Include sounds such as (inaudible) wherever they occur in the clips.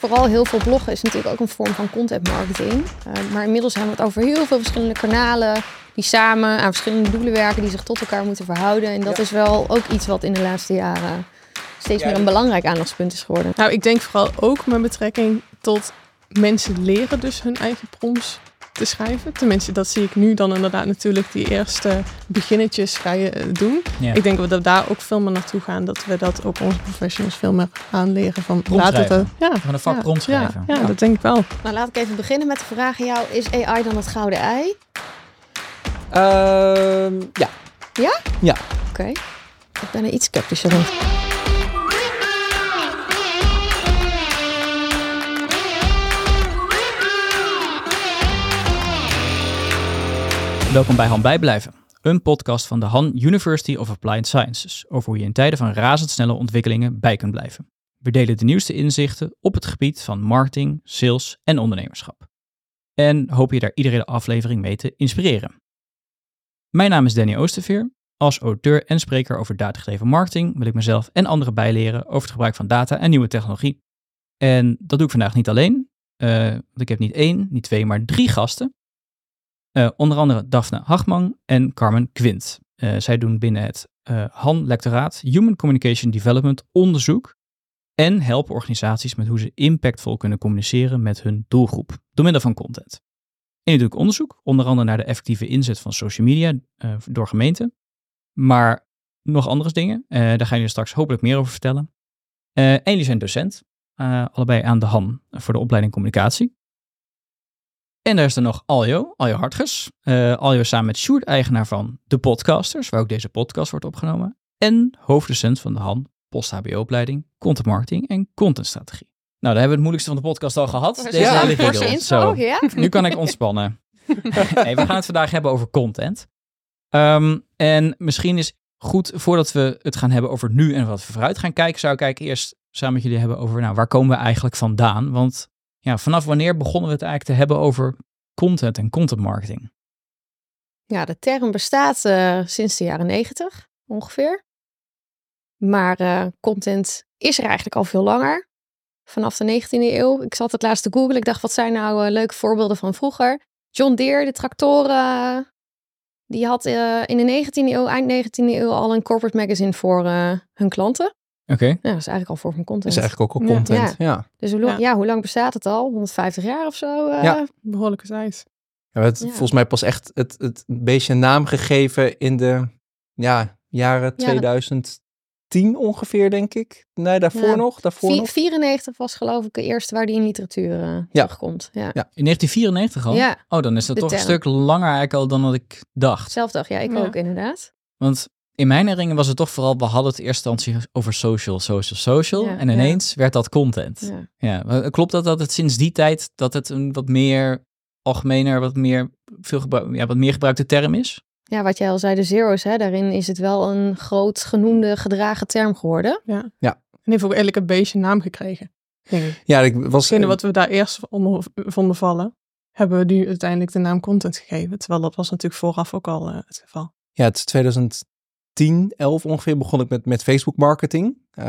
Vooral heel veel bloggen is natuurlijk ook een vorm van content marketing. Uh, maar inmiddels hebben we het over heel veel verschillende kanalen die samen aan verschillende doelen werken, die zich tot elkaar moeten verhouden. En dat is wel ook iets wat in de laatste jaren steeds meer een belangrijk aandachtspunt is geworden. Nou, ik denk vooral ook met betrekking tot mensen leren dus hun eigen prompts te schrijven. Tenminste, dat zie ik nu dan inderdaad natuurlijk die eerste beginnetjes ga je eh, doen. Ik denk dat we daar ook veel meer naartoe gaan. Dat we dat ook onze professionals veel meer aanleren. Van laten we ja, van een vak ja, schrijven. Ja, ja, dat denk ik wel. Nou, laat ik even beginnen met de vraag aan jou. Is AI dan het gouden ei? Uh, ja. Ja? Ja. Oké. Ik ben er iets sceptischer dan. Welkom bij Han Bijblijven, een podcast van de Han University of Applied Sciences over hoe je in tijden van razendsnelle ontwikkelingen bij kunt blijven. We delen de nieuwste inzichten op het gebied van marketing, sales en ondernemerschap. En hopen je daar iedere aflevering mee te inspireren. Mijn naam is Danny Oosterveer. Als auteur en spreker over datagedreven marketing wil ik mezelf en anderen bijleren over het gebruik van data en nieuwe technologie. En dat doe ik vandaag niet alleen, uh, want ik heb niet één, niet twee, maar drie gasten. Uh, onder andere Daphne Hagman en Carmen Quint. Uh, zij doen binnen het uh, HAN-lectoraat Human Communication Development onderzoek en helpen organisaties met hoe ze impactvol kunnen communiceren met hun doelgroep door middel van content. En ik onderzoek, onder andere naar de effectieve inzet van social media door gemeenten, maar nog andere dingen. daar ga je straks hopelijk meer over vertellen. en jullie zijn docent, allebei aan de HAN voor de opleiding communicatie. En daar is er nog Aljo, Aljo Hartges. Uh, Aljo samen met Sjoerd, eigenaar van De Podcasters, waar ook deze podcast wordt opgenomen. En hoofddocent van de HAN Post-HBO-opleiding, Content Marketing en Contentstrategie. Nou, daar hebben we het moeilijkste van de podcast al gehad. Deze ja, hele Zo, ja. nu kan ik ontspannen. (laughs) hey, we gaan het vandaag hebben over content. Um, en misschien is goed, voordat we het gaan hebben over nu en wat we vooruit gaan kijken, zou ik eigenlijk eerst samen met jullie hebben over, nou, waar komen we eigenlijk vandaan? Want ja, vanaf wanneer begonnen we het eigenlijk te hebben over content en content marketing? Ja, de term bestaat uh, sinds de jaren negentig ongeveer. Maar uh, content is er eigenlijk al veel langer. Vanaf de 19e eeuw. Ik zat het laatst te googlen. Ik dacht, wat zijn nou uh, leuke voorbeelden van vroeger? John Deere, de tractoren. Die had in de 19e eeuw, eind 19e eeuw al een corporate magazine voor hun klanten. Oké. Ja, dat is eigenlijk al voor van content. is eigenlijk ook al content, ja. Dus hoe, ja. hoe lang bestaat het al? 150 jaar of zo? Uh, ja. Behoorlijke tijd. Ja, het volgens mij pas echt het, het beetje naam gegeven in de ja, jaren 2010 ongeveer, denk ik. Nee, daarvoor nog. Daarvoor 4, 94 was geloof ik de eerste waar die in literatuur uh, terugkomt. Ja. ja, in 1994 al? Ja. Oh, dan is dat toch een stuk langer eigenlijk al dan wat ik dacht. Zelf dacht, ja, ik ook inderdaad. Want in mijn herinnering was het toch vooral, we hadden het eerst instantie over social, social, social. en ineens werd dat content. Ja. ja. Klopt dat dat het sinds die tijd, dat het een wat meer algemener, wat meer, veel ja, wat meer gebruikte term is? Ja, wat jij al zei, de zero's, hè, daarin is het wel een groot genoemde, gedragen term geworden. Ja. ja. En heeft ook eigenlijk een beetje naam gekregen. Ja, ik was... Hetgene wat we daar eerst onder vonden vallen, hebben we nu uiteindelijk de naam content gegeven. Terwijl dat was natuurlijk vooraf ook al uh, het geval. Ja, het is 2000, 10, 11 ongeveer begon ik met, met Facebook marketing. Uh,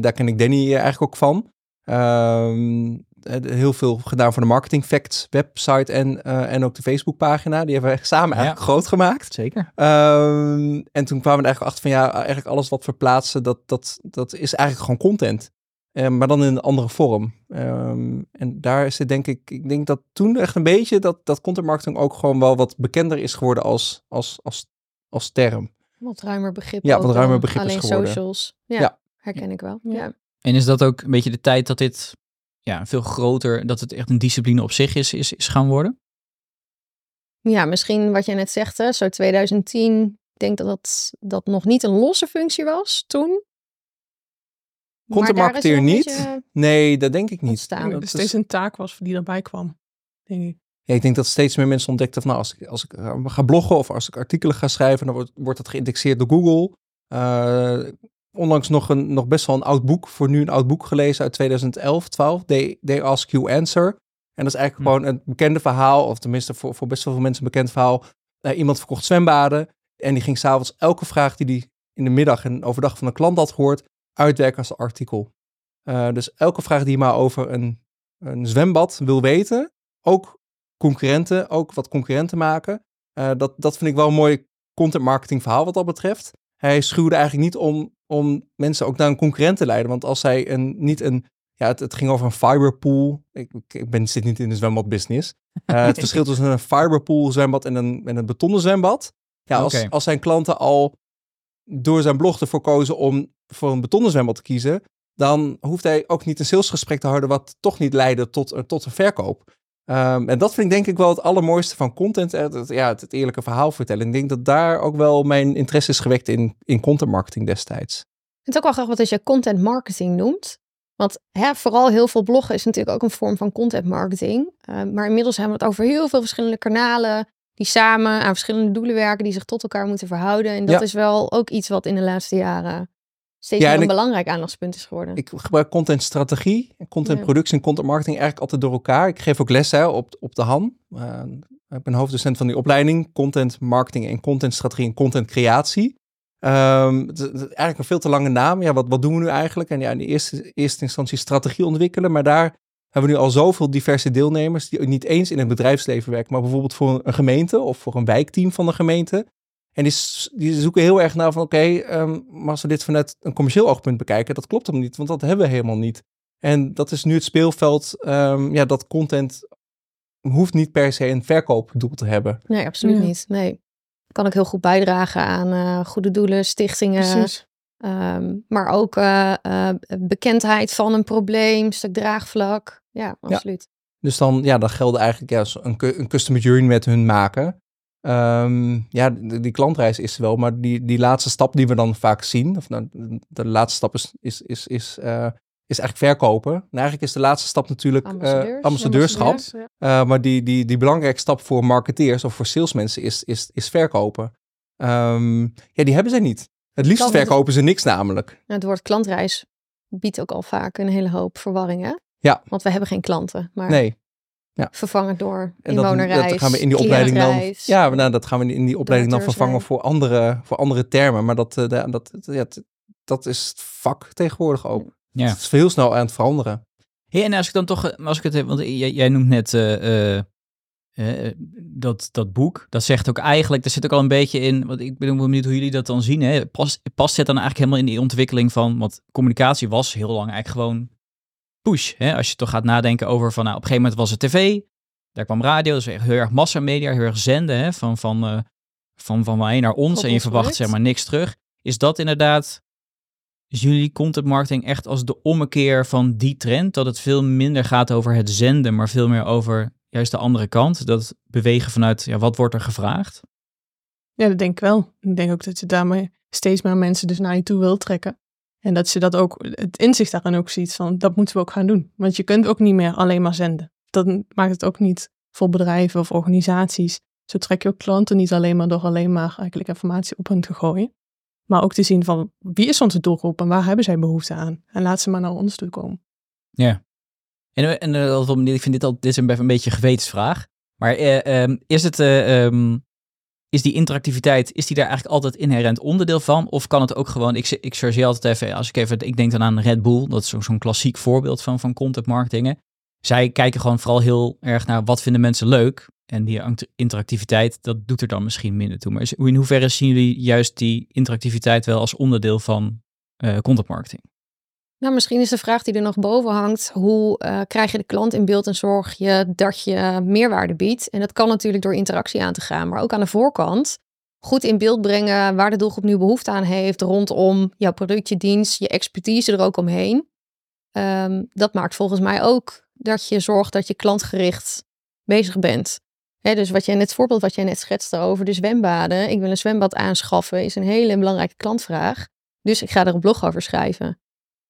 daar ken ik Danny eigenlijk ook van. Uh, heel veel gedaan voor de Marketing Facts website en, uh, en ook de Facebook pagina. Die hebben we samen eigenlijk groot gemaakt. Zeker. Uh, en toen kwamen we er eigenlijk achter van ja, eigenlijk alles wat we plaatsen, dat, dat, dat is eigenlijk gewoon content. Uh, maar dan in een andere vorm. Um, en daar is het denk ik, ik denk dat toen echt een beetje dat, dat content marketing ook gewoon wel wat bekender is geworden als, als, als, als term. Wat ruimer begrip. Ja, wat ruimer begrip alleen is geworden. socials. Ja, herken ik wel. Ja. En is dat ook een beetje de tijd dat dit ja, veel groter, dat het echt een discipline op zich is, is, is gaan worden? Ja, misschien wat je net zegt, hè, zo 2010. Ik denk dat dat, dat nog niet een losse functie was toen. Content marketeer niet? Nee, dat denk ik niet. Dat het steeds een taak was die erbij kwam, denk ik. Ja, ik denk dat steeds meer mensen ontdekten van nou, als ik, als ik eh, ga bloggen of als ik artikelen ga schrijven, dan wordt, wordt dat geïndexeerd door Google. Uh, onlangs nog, een, nog best wel een oud boek, voor nu een oud boek gelezen uit 2011, 12, They, They Ask You Answer. En dat is eigenlijk hm. gewoon een bekende verhaal, of tenminste voor, voor best wel veel mensen een bekend verhaal. Uh, iemand verkocht zwembaden en die ging s'avonds elke vraag die hij in de middag en overdag van een klant had gehoord, uitwerken als artikel. Dus elke vraag die je maar over een een zwembad wil weten, ook concurrenten, ook wat concurrenten maken. Uh, dat, dat vind ik wel een mooi content marketing verhaal wat dat betreft. Hij schuwde eigenlijk niet om, om mensen ook naar een concurrent te leiden. Want als hij een, niet een, ja, het, het ging over een fiberpool. Ik, ik ben, zit niet in de zwembadbusiness. Uh, (laughs) het verschil tussen een fiberpool zwembad en een, en een betonnen zwembad. Ja, als, als zijn klanten al door zijn blog ervoor kozen om voor een betonnen zwembad te kiezen, dan hoeft hij ook niet een salesgesprek te houden wat toch niet leidde tot, tot een verkoop. Um, en dat vind ik denk ik wel het allermooiste van content. Het, ja, het, eerlijke verhaal vertellen. Ik denk dat daar ook wel mijn interesse is gewekt in, in content marketing destijds. Het is ook wel graag wat als je content marketing noemt. Want hè, vooral heel veel bloggen is natuurlijk ook een vorm van content marketing. Uh, maar inmiddels hebben we het over heel veel verschillende kanalen die samen aan verschillende doelen werken, die zich tot elkaar moeten verhouden. En dat is wel ook iets wat in de laatste jaren steeds ja, meer een belangrijk aandachtspunt is geworden. Ik gebruik contentstrategie, contentproductie en content marketing eigenlijk altijd door elkaar. Ik geef ook les hè, op, op de HAN. Uh, ik ben hoofddocent van die opleiding, content marketing en contentstrategie en contentcreatie. Um, het, is eigenlijk een veel te lange naam. Ja, wat, wat doen we nu eigenlijk? En ja, in de eerste, eerste instantie strategie ontwikkelen, maar daar hebben we nu al zoveel diverse deelnemers die niet eens in het bedrijfsleven werken, maar bijvoorbeeld voor een gemeente of voor een wijkteam van een gemeente. En die, die zoeken heel erg naar van oké, ehm, maar als we dit vanuit een commercieel oogpunt bekijken, dat klopt hem niet, want dat hebben we helemaal niet. En dat is nu het speelveld, um, ja, dat content hoeft niet per se een verkoopdoel te hebben. Nee, absoluut niet. Nee. Kan ik heel goed bijdragen aan uh, goede doelen, stichtingen. Um, maar ook uh, uh, bekendheid van een probleem, stuk draagvlak. Ja, absoluut. Dus dan, ja, dan geldt eigenlijk ja, een, een customer journey met hun maken. Um, ja, die, die, klantreis is wel, maar die, die laatste stap die we dan vaak zien, of nou, de laatste stap is, is, is, is, uh, is eigenlijk verkopen. En eigenlijk is de laatste stap natuurlijk uh, ambassadeurschap. Uh, maar die, die, die belangrijke stap voor marketeers of voor salesmensen is, is, is verkopen. Um, ja, die hebben zij niet. Het liefst verkopen ze niks namelijk. het woord klantreis biedt ook al vaak een hele hoop verwarring, hè? Ja. Want we hebben geen klanten. Maar nee. Ja. Vervangen door en inwonerreis, dat, gaan we in die opleiding dan. Ja, nou, dat gaan we in die opleiding dan vervangen voor andere, voor andere termen. Maar dat, uh, dat, ja, dat is het vak tegenwoordig ook. Ja. Het is heel snel aan het veranderen. Hey, en als ik dan toch, eh, als ik het heb, want jij, jij noemt net uh, uh, dat, dat boek, dat zegt ook eigenlijk, daar zit ook al een beetje in, want ik ben benieuwd hoe jullie dat dan zien. Hè? Past, past het dan eigenlijk helemaal in die ontwikkeling van, want communicatie was heel lang eigenlijk gewoon push. Hè? Als je toch gaat nadenken over van, nou, op een gegeven moment was het tv, daar kwam radio, dus heel erg massamedia, heel erg zenden, hè? Van, van, uh, van, van mij naar ons en je verwacht zeg maar niks terug. Is dat inderdaad, is jullie content marketing echt als de ommekeer van die trend, dat het veel minder gaat over het zenden, maar veel meer over juist de andere kant? Dat bewegen vanuit, ja, wat wordt er gevraagd? Ja, dat denk ik wel. Ik denk ook dat je daarmee steeds meer mensen dus naar je toe wil trekken. En dat je dat ook, het inzicht daarin ook ziet van, dat moeten we ook gaan doen. Want je kunt ook niet meer alleen maar zenden. Dat maakt het ook niet voor bedrijven of organisaties. Zo trek je ook klanten niet alleen maar door alleen maar eigenlijk informatie op hen te gooien. Maar ook te zien van, wie is onze doelgroep en waar hebben zij behoefte aan? En laat ze maar naar ons toe komen. Ja. En, en uh, ik vind dit al dit is een, een beetje een gewetensvraag. Maar uh, um, is het, um, is die interactiviteit, is die daar eigenlijk altijd inherent onderdeel van? Of kan het ook gewoon, ik, ik chargeer altijd even, als ik even, ik denk dan aan Red Bull, dat is zo'n klassiek voorbeeld van, van content marketing. Zij kijken gewoon vooral heel erg naar wat vinden mensen leuk. En die interactiviteit, dat doet er dan misschien minder toe. Maar in hoeverre zien jullie juist die interactiviteit wel als onderdeel van uh, content marketing? Nou, misschien is de vraag die er nog boven hangt: hoe uh, krijg je de klant in beeld en zorg je dat je meerwaarde biedt? En dat kan natuurlijk door interactie aan te gaan, maar ook aan de voorkant goed in beeld brengen waar de doelgroep nu behoefte aan heeft rondom jouw product, je dienst, je expertise er ook omheen. Um, dat maakt volgens mij ook dat je zorgt dat je klantgericht bezig bent. He, dus wat jij net, het voorbeeld wat jij net schetste over de zwembaden. Ik wil een zwembad aanschaffen, is een hele belangrijke klantvraag. Dus ik ga er een blog over schrijven.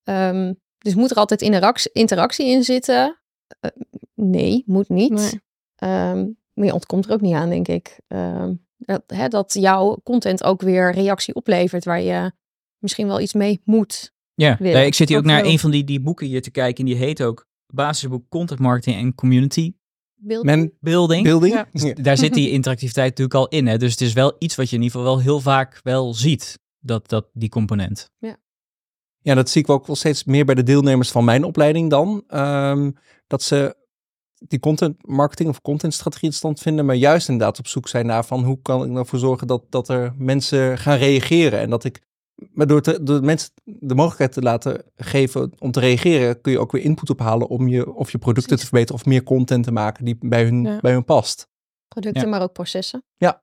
Um, dus moet er altijd interactie, interactie in zitten? Uh, nee, moet niet. Nee. Um, maar je ontkomt er ook niet aan, denk ik. Um, dat, hè, dat jouw content ook weer reactie oplevert waar je misschien wel iets mee moet. Ja, nee, ik zit hier ook, naar een van die, die boeken hier te kijken. En die heet ook Basisboek Content Marketing en Community Building. building. building. Ja. Dus daar zit die interactiviteit natuurlijk al in. Hè? Dus het is wel iets wat je in ieder geval wel heel vaak wel ziet. Dat, dat die component. Ja. Ja, dat zie ik ook wel steeds meer bij de deelnemers van mijn opleiding dan. Ehm, dat ze die content marketing of contentstrategie in stand vinden, maar juist inderdaad op zoek zijn naar van hoe kan ik ervoor zorgen dat, dat er mensen gaan reageren en dat ik maar door, te, door mensen de mogelijkheid te laten geven om te reageren, kun je ook weer input ophalen om je, of je producten te verbeteren of meer content te maken die bij hun, bij hun past. Producten, maar ook processen. Ja.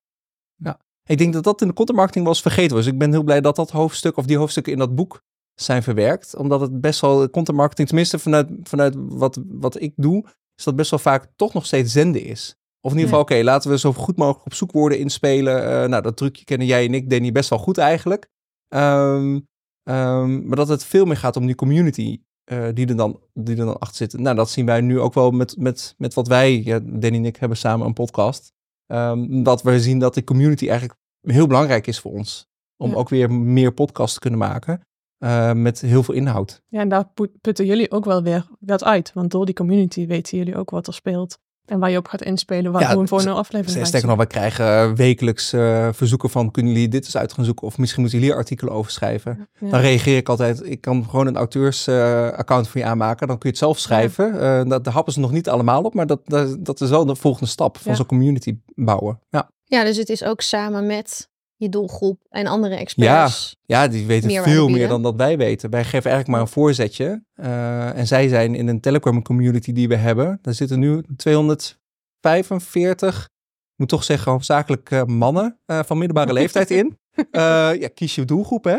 ja. Ik denk dat dat in de content marketing wel eens vergeten was. Ik ben heel blij dat dat hoofdstuk of die hoofdstukken in dat boek zijn verwerkt. Omdat het best wel, content marketing, tenminste vanuit, vanuit wat, wat ik doe, is dat best wel vaak toch nog steeds zenden is. Of in ieder geval, oké, laten we zo goed mogelijk op zoekwoorden inspelen. Uh, nou, dat trucje kennen jij en ik, Danny, best wel goed eigenlijk. Um, um, maar dat het veel meer gaat om die community uh, die, er dan, die er dan achter zit. Nou, dat zien wij nu ook wel met, met, met wat wij, ja, Danny en ik, hebben samen een podcast. Um, dat we zien dat de community eigenlijk heel belangrijk is voor ons. Om ja. ook weer meer podcasts te kunnen maken. Uh, met heel veel inhoud. Ja, en daar putten jullie ook wel weer wat uit. Want door die community weten jullie ook wat er speelt. En waar je op gaat inspelen, waar ja, we voor een aflevering Sterker nog, we krijgen wekelijks uh, verzoeken van, kunnen jullie dit eens uit gaan zoeken? Of misschien moeten jullie hier artikelen over schrijven. Ja. Dan reageer ik altijd, ik kan gewoon een auteursaccount uh, voor je aanmaken. Dan kun je het zelf schrijven. Ja. Uh, dat, daar happen ze nog niet allemaal op, maar dat, dat, dat is wel de volgende stap van zo'n community bouwen. Ja. ja, dus het is ook samen met je doelgroep en andere experts. Ja, ja die weten veel meer dan dat wij weten. Wij geven eigenlijk maar een voorzetje. Uh, en zij zijn in een Telegram community die we hebben. Daar zitten nu 245, moet toch zeggen, hoofdzakelijk mannen uh, van middelbare leeftijd in. (laughs) ja, kies je doelgroep, hè?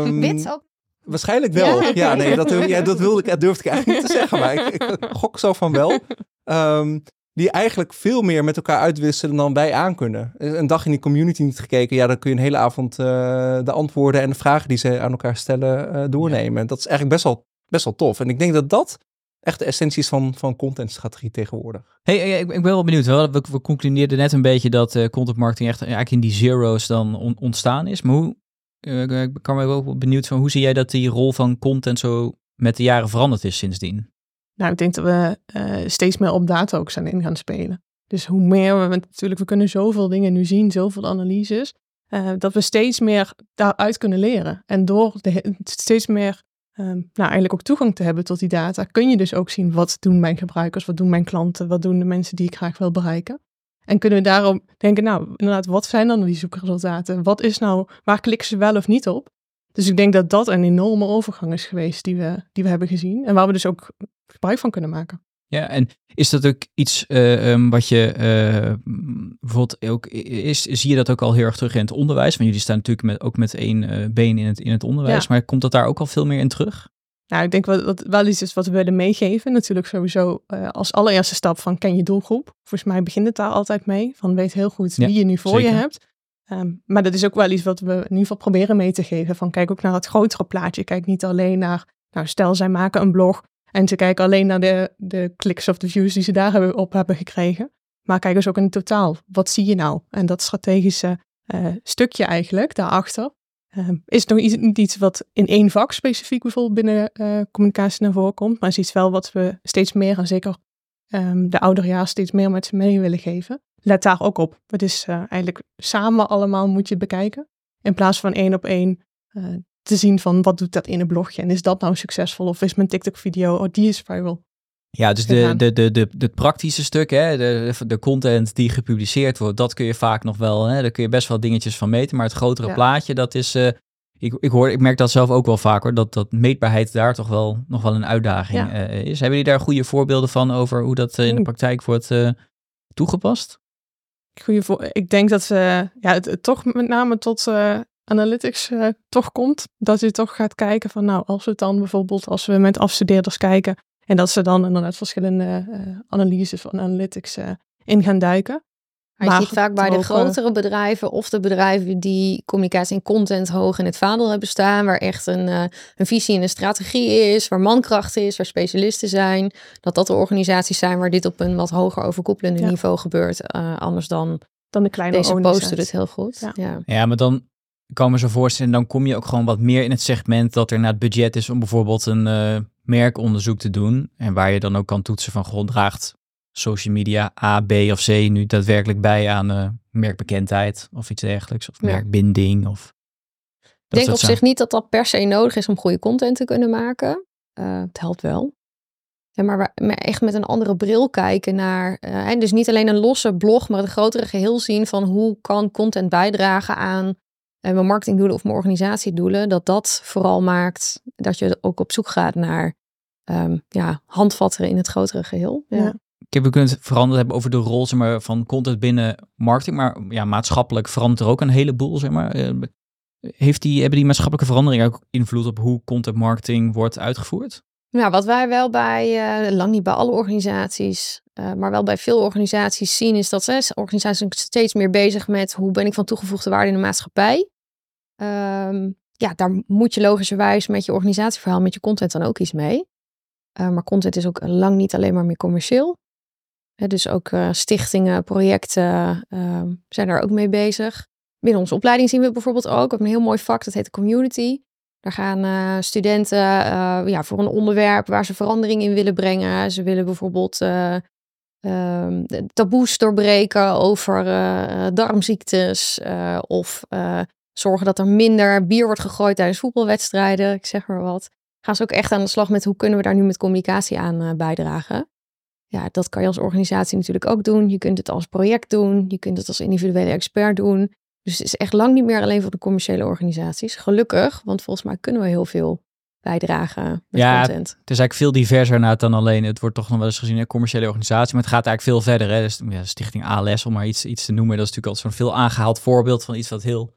Um, (laughs) Wit ook. Waarschijnlijk wel. Ja, ja nee, dat, ja, dat, wilde ik, dat durfde ik eigenlijk niet te zeggen, maar ik, ik (laughs) gok zo van wel. Um, die eigenlijk veel meer met elkaar uitwisselen dan wij aankunnen. Een dag in die community niet gekeken, ja, dan kun je een hele avond uh, de antwoorden en de vragen die ze aan elkaar stellen uh, doornemen. Ja. Dat is eigenlijk best wel, best wel tof. En ik denk dat dat echt de essentie is van, van contentstrategie tegenwoordig. Hey, ik, ik ben wel benieuwd. We, we, concludeerden net een beetje dat uh, content marketing echt eigenlijk in die zero's dan on, ontstaan is. Maar hoe, ik kan me wel benieuwd van hoe zie jij dat die rol van content zo met de jaren veranderd is sindsdien? Nou, ik denk dat we uh, steeds meer op data ook zijn in gaan spelen. Dus hoe meer we, natuurlijk, we kunnen zoveel dingen nu zien, zoveel analyses, uh, dat we steeds meer daaruit kunnen leren. En door de, steeds meer, uh, nou eigenlijk ook toegang te hebben tot die data, kun je dus ook zien wat doen mijn gebruikers, wat doen mijn klanten, wat doen de mensen die ik graag wil bereiken. En kunnen we daarom denken, nou, inderdaad, wat zijn dan die zoekresultaten? Wat is nou, waar klikken ze wel of niet op? Dus ik denk dat dat een enorme overgang is geweest die we, die we hebben gezien. En waar we dus ook gebruik van kunnen maken. Ja, en is dat ook iets uh, um, wat je uh, bijvoorbeeld ook is, zie je dat ook al heel erg terug in het onderwijs? Want jullie staan natuurlijk met, ook met één uh, been in het, in het onderwijs, ja. maar komt dat daar ook al veel meer in terug? Nou, ik denk wat, wat wel iets is wat we willen meegeven. Natuurlijk sowieso als allereerste stap van ken je doelgroep. Volgens mij begint het daar altijd mee. Van weet heel goed wie ja, je nu voor zeker. je hebt. Um, maar dat is ook wel iets wat we in ieder geval proberen mee te geven. Van kijk ook naar het grotere plaatje. Kijk niet alleen naar, nou stel zij maken een blog en ze kijken alleen naar de, de kliks of de views die ze daar hebben, op hebben gekregen. Maar kijk eens ook in het totaal. Wat zie je nou? En dat strategische uh, stukje eigenlijk daarachter uh, is nog iets, niet iets wat in één vak specifiek bijvoorbeeld binnen uh, communicatie naar voren komt. Maar is iets wel wat we steeds meer en zeker um, de ouderjaar steeds meer met ze mee willen geven. Let daar ook op. Het is eigenlijk samen allemaal moet je bekijken. In plaats van één op één te zien van wat doet dat in een blogje en is dat nou succesvol of is mijn TikTok-video, oh die is viral. Ja, dus de, de, de, de, de praktische stuk, hè, de, de content die gepubliceerd wordt, dat kun je vaak nog wel, hè, daar kun je best wel dingetjes van meten, maar het grotere ja. plaatje, dat is, uh, ik, ik, hoor, ik merk dat zelf ook wel vaak hoor, dat, dat meetbaarheid daar toch wel nog wel een uitdaging ja. uh, is. Hebben jullie daar goede voorbeelden van over hoe dat uh, in de praktijk wordt toegepast? Goeie voor, ik denk dat ze ja, het, het, toch met name tot analytics uh, toch komt. Dat je toch gaat kijken van nou, als we het dan bijvoorbeeld, als we met afstudeerders kijken en dat ze dan inderdaad verschillende uh, analyses van analytics uh, in gaan duiken. Maar je ziet vaak bij de grotere bedrijven of de bedrijven die communicatie en content hoog in het vaandel hebben staan, waar echt een, een visie en een strategie is, waar mankracht is, waar specialisten zijn, dat dat de organisaties zijn waar dit op een wat hoger overkoepelende ja. niveau gebeurt. anders dan, dan de kleine Deze posten het heel goed. Ja. ja. Ja. maar dan ik kan me zo voorstellen, dan kom je ook gewoon wat meer in het segment dat er naar het budget is om bijvoorbeeld een uh, merkonderzoek te doen. En waar je dan ook kan toetsen van, god, draagt social media A, B of C nu daadwerkelijk bij aan uh, merkbekendheid of iets dergelijks. Of merkbinding of Ik denk op zich niet dat dat per se nodig is om goede content te kunnen maken. Uh, het helpt wel. Ja, maar, echt met een andere bril kijken naar. Uh, dus niet alleen een losse blog, maar het grotere geheel zien van hoe kan content bijdragen aan mijn marketingdoelen of mijn organisatiedoelen. Dat dat vooral maakt dat je ook op zoek gaat naar um, ja, handvatten in het grotere geheel. Ja. ja. Ik heb, we kunnen het veranderd hebben over de rol zeg maar, van content binnen marketing, maar ja, maatschappelijk verandert er ook een heleboel. Zeg maar. Eh, heeft die, hebben die maatschappelijke veranderingen ook invloed op hoe content marketing wordt uitgevoerd? Nou, wat wij wel bij, uh, lang niet bij alle organisaties, uh, maar wel bij veel organisaties zien, is dat ze organisaties zijn steeds meer bezig met hoe ben ik van toegevoegde waarde in de maatschappij. Um, ja, daar moet je logischerwijs met je organisatieverhaal, met je content dan ook iets mee. Uh, maar content is ook lang niet alleen maar meer commercieel. dus ook stichtingen, projecten ehm, zijn daar ook mee bezig. Binnen onze opleiding zien we bijvoorbeeld ook, een heel mooi vak, dat heet community. Daar gaan uh, studenten ja, voor een onderwerp waar ze verandering in willen brengen. Ze willen bijvoorbeeld uh, taboes doorbreken over darmziektes. of zorgen dat er minder bier wordt gegooid tijdens voetbalwedstrijden. Ik zeg maar wat. Gaan ze ook echt aan de slag met hoe kunnen we daar nu met communicatie aan bijdragen. Ja, dat kan je als organisatie natuurlijk ook doen. Je kunt het als project doen. Je kunt het als individuele expert doen. Dus het is echt lang niet meer alleen voor de commerciële organisaties. Gelukkig, want volgens mij kunnen we heel veel bijdragen met ja, content. Het is eigenlijk veel diverser naar dan alleen. Het wordt toch nog wel eens gezien een commerciële organisatie, maar het gaat eigenlijk veel verder. Hè? Dus, ja, Stichting ALS, om maar iets, iets te noemen, dat is natuurlijk altijd zo'n veel aangehaald voorbeeld van iets wat heel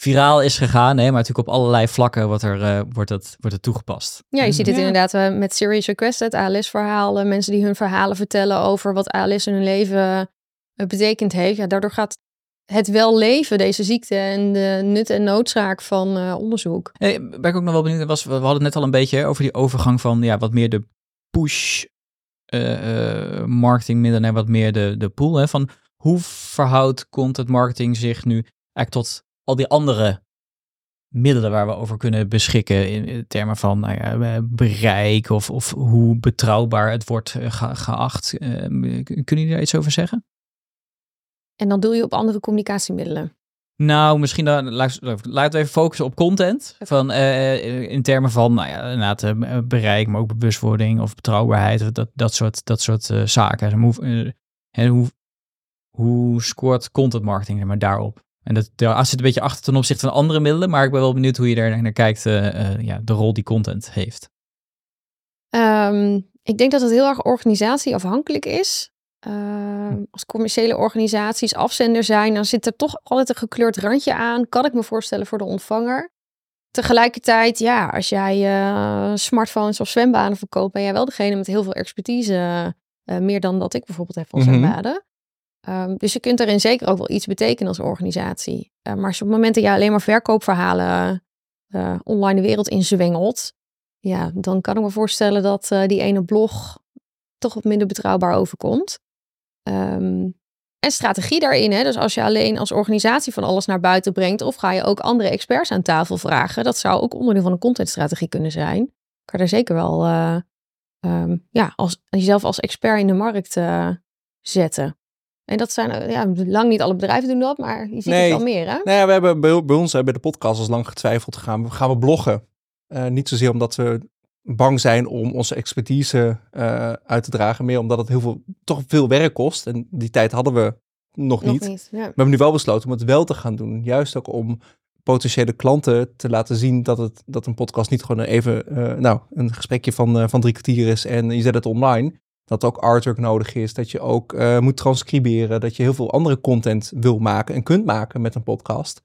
viraal is gegaan. Nee, maar natuurlijk op allerlei vlakken wordt, er, uh, wordt, het, wordt het toegepast. Ja, je ziet het inderdaad uh, met Serious Request, het ALS-verhaal. Mensen die hun verhalen vertellen over wat ALS in hun leven uh, betekend heeft. Ja, daardoor gaat het wel leven, deze ziekte en de nut en noodzaak van uh, onderzoek. Hey, ben ik ook nog wel benieuwd. Was, we hadden het net al een beetje over die overgang van ja, wat meer de push uh, uh, marketingmiddelen en wat meer de, de pool. Hè, van hoe verhoudt content marketing zich nu eigenlijk tot al die andere middelen waar we over kunnen beschikken in termen van nou ja, bereik of, of hoe betrouwbaar het wordt geacht. kunnen jullie daar iets over zeggen? En dan doe je op andere communicatiemiddelen. Nou, misschien dan laten we even focussen op content. Van, uh, in termen van nou ja, inderdaad, uh, bereik, maar ook bewustwording of betrouwbaarheid. Dat, dat soort, dat soort zaken. Hoe, en hoe, hoe scoort content marketing maar, daarop? En dat, daar zit een beetje achter ten opzichte van andere middelen. Maar ik ben wel benieuwd hoe je daar naar kijkt. ja, de rol die content heeft. Um, ik denk dat het heel erg organisatieafhankelijk is. Uh, als commerciële organisaties afzender zijn, dan zit er toch altijd een gekleurd randje aan. Kan ik me voorstellen voor de ontvanger. Tegelijkertijd, ja, als jij uh, smartphones of zwembaden verkoopt, ben jij wel degene met heel veel expertise. Uh, meer dan dat ik bijvoorbeeld heb van mhm. zwembaden. Um, dus je kunt daarin zeker ook wel iets betekenen als organisatie. Uh, maar als op het moment dat je alleen maar verkoopverhalen online de wereld inzwengelt, ja, dan kan ik me voorstellen dat die ene blog toch wat minder betrouwbaar overkomt. Um, en strategie daarin. Hè? Dus als je alleen als organisatie van alles naar buiten brengt, of ga je ook andere experts aan tafel vragen, dat zou ook onderdeel van een contentstrategie kunnen zijn. Kan er zeker wel um, ja, als, jezelf als expert in de markt zetten. En dat zijn, uh, ja, lang niet alle bedrijven doen dat, maar je ziet het wel meer. Hè? Nou ja, we hebben bij, bij ons, bij de podcast, als lang getwijfeld gaan, gaan we bloggen. niet zozeer omdat we bang zijn om onze expertise uh, uit te dragen. Meer omdat het heel veel, toch veel werk kost. En die tijd hadden we nog, nog niet. We hebben nu wel besloten om het wel te gaan doen. Juist ook om potentiële klanten te laten zien dat, het, dat een podcast niet gewoon even uh, nou, een gesprekje van, van drie kwartier is en je zet het online. Dat ook artwork nodig is, dat je ook moet transcriberen, dat je heel veel andere content wil maken en kunt maken met een podcast.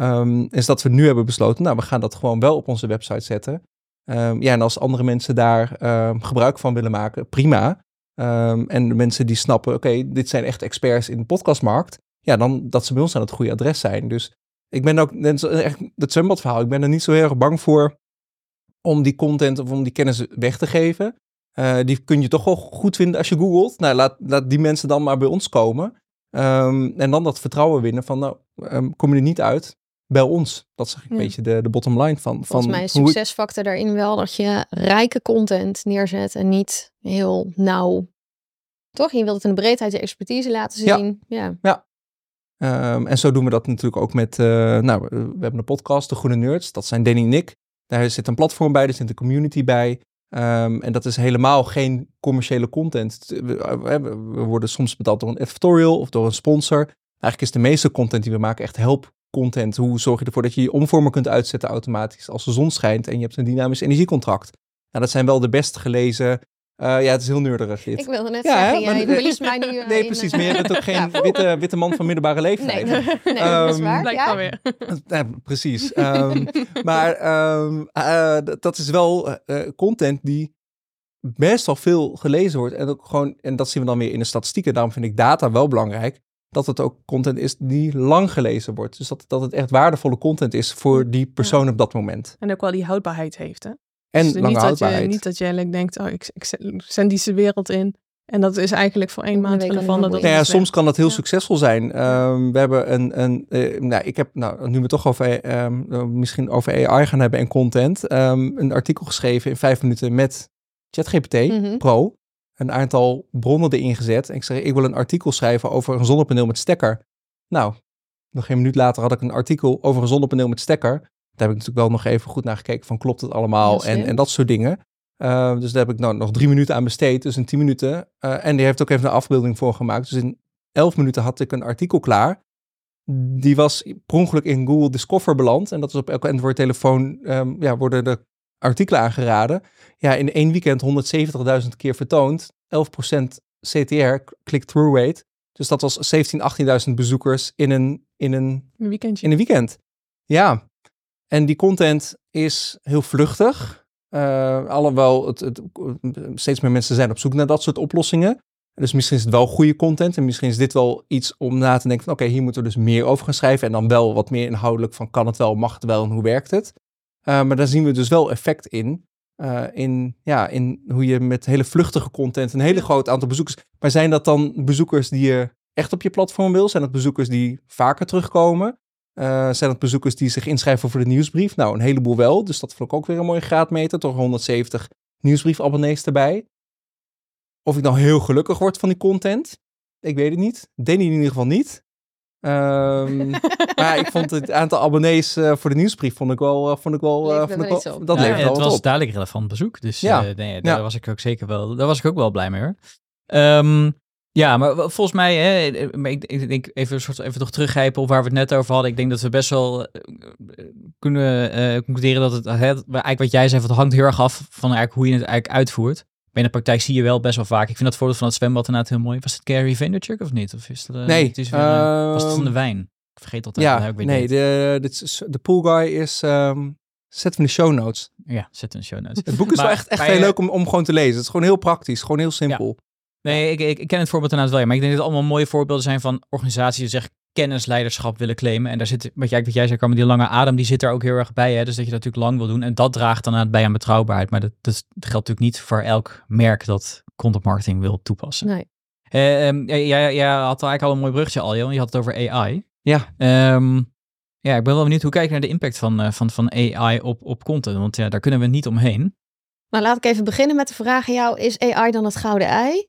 Um, is dat we nu hebben besloten, nou we gaan dat gewoon wel op onze website zetten. Um, ja, en als andere mensen daar um, gebruik van willen maken, prima. En de mensen die snappen, oké, dit zijn echt experts in de podcastmarkt. Ja, dan dat ze bij ons aan het goede adres zijn. Dus ik ben ook, het zwembadverhaal, ik ben er niet zo heel erg bang voor om die content of om die kennis weg te geven. Uh, die kun je toch wel goed vinden als je googelt. Nou, laat, laat die mensen dan maar bij ons komen. en dan dat vertrouwen winnen van, nou, kom je er niet uit, bel ons. Dat is een beetje de, de bottom line van. Volgens mij is succesfactor daarin wel dat je rijke content neerzet en niet heel nauw. Toch? Je wilt het in de breedheid je expertise laten zien. Ja. ja. ja. Ehm, en zo doen we dat natuurlijk ook met, nou, we hebben een podcast, De Groene Nerds. Dat zijn Danny en Nick. Daar zit een platform bij, er zit een community bij. Ehm, en dat is helemaal geen commerciële content. We, worden soms betaald door een editorial of door een sponsor. Eigenlijk is de meeste content die we maken echt help content. Hoe zorg je ervoor dat je je omvormer kunt uitzetten automatisch als de zon schijnt en je hebt een dynamisch energiecontract. Nou, dat zijn wel de best gelezen uh, ja, het is heel neurderig Ik wilde net ja, zeggen, ja, je verliest mij nu uh, (laughs) Nee, precies. meer. je bent ook geen (laughs) witte, witte man van middelbare leeftijd. Nee, (laughs) nee dat is ehm, waar. Blijkt ja? weer. Ja, precies. Um, maar um, uh, dat is wel content die best wel veel gelezen wordt. En, ook gewoon, en dat zien we dan weer in de statistieken. Daarom vind ik data wel belangrijk. Dat het ook content is die lang gelezen wordt. Dus dat, dat het echt waardevolle content is voor die persoon op dat moment. En ook wel die houdbaarheid heeft, hè? En dus lange niet houdbaarheid. Dat je, niet dat je denkt, oh, ik, ik zend deze wereld in. En dat is eigenlijk voor één maand relevant. Nou ja, soms kan dat heel succesvol zijn. Um, we hebben een, een uh, nou, ik heb, nou, nu we toch over, um, misschien over AI gaan hebben en content, um, een artikel geschreven in vijf minuten met ChatGPT mm Pro. Een aantal bronnen erin gezet. En ik zeg, ik wil een artikel schrijven over een zonnepaneel met stekker. Nou, nog een minuut later had ik een artikel over een zonnepaneel met stekker. Daar heb ik natuurlijk wel nog even goed naar gekeken van klopt het allemaal en, en dat soort dingen. Uh, dus daar heb ik nou nog drie minuten aan besteed, dus in tien minuten. Uh, en die heeft ook even een afbeelding voor gemaakt. Dus in elf minuten had ik een artikel klaar. Die was per ongeluk in Google Discover beland. En dat is op elke Android-telefoon, um, ja, worden de artikelen aangeraden. Ja, in één weekend 170.000 keer vertoond. 11% CTR, click-through rate. Dus dat was 17.000, 18.000 bezoekers in een, in een, een weekendje. In een weekend. Ja, en die content is heel vluchtig. Uh, alhoewel het, het, steeds meer mensen zijn op zoek naar dat soort oplossingen. Dus misschien is het wel goede content. En misschien is dit wel iets om na te denken van oké, hier moeten we dus meer over gaan schrijven. En dan wel wat meer inhoudelijk van kan het wel, mag het wel en hoe werkt het. Uh, maar daar zien we dus wel effect in. Uh, in, ja, in hoe je met hele vluchtige content een hele groot aantal bezoekers. Maar zijn dat dan bezoekers die je echt op je platform wil? Zijn dat bezoekers die vaker terugkomen? Uh, zijn het bezoekers die zich inschrijven voor de nieuwsbrief? Nou, een heleboel wel. Dus dat vond ik ook weer een mooie graadmeter. Toch 170 nieuwsbriefabonnees erbij. Of ik nou heel gelukkig word van die content? Ik weet het niet. Danny in ieder geval niet. Um, (laughs) maar ik vond het aantal abonnees uh, voor de nieuwsbrief vond ik wel, uh, vond ik wel, uh, vond ik wel dat ja, Het was duidelijk relevant bezoek, dus ja. nee, daar ja. was ik ook zeker wel, daar was ik ook wel blij mee hoor. Um, ja, maar volgens mij, hè, ik, ik denk even, soort, even toch teruggrijpen op waar we het net over hadden. Ik denk dat we best wel uh, kunnen uh, concluderen dat het, hè, eigenlijk wat jij zei, het hangt heel erg af van eigenlijk hoe je het eigenlijk uitvoert. Maar in de praktijk zie je wel best wel vaak. Ik vind dat voorbeeld van het zwembad inderdaad heel mooi. Was het Gary Vaynerchuk of niet? Of is het, uh, nee. Het is weer, was het van de ehm, wijn? Ik vergeet altijd. Ja, ik nee, de, de, de pool guy is... Um, zet in de show notes. Ja, zet in de show notes. Het boek is wel echt, echt heel leuk om, om gewoon te lezen. Het is gewoon heel praktisch, gewoon heel simpel. Nee, ik, ik, ik, ken het voorbeeld inderdaad wel. Maar ik denk dat het allemaal mooie voorbeelden zijn van organisaties die zich kennisleiderschap willen claimen. En daar zit, wat jij, wat jij zei, kan die lange adem, die zit er ook heel erg bij. Hè? Dus dat je dat natuurlijk lang wil doen. En dat draagt dan bij aan betrouwbaarheid. Maar dat, dat, geldt natuurlijk niet voor elk merk dat content marketing wil toepassen. Nee. Uh, jij, jij had eigenlijk al een mooi bruggetje al, joh. Je had het over AI. Ja. Um, ja, ik ben wel benieuwd hoe kijk je naar de impact van, uh, van, van AI op, op content. Want ja, daar kunnen we niet omheen. Nou, laat ik even beginnen met de vraag aan jou. Is AI dan het gouden ei?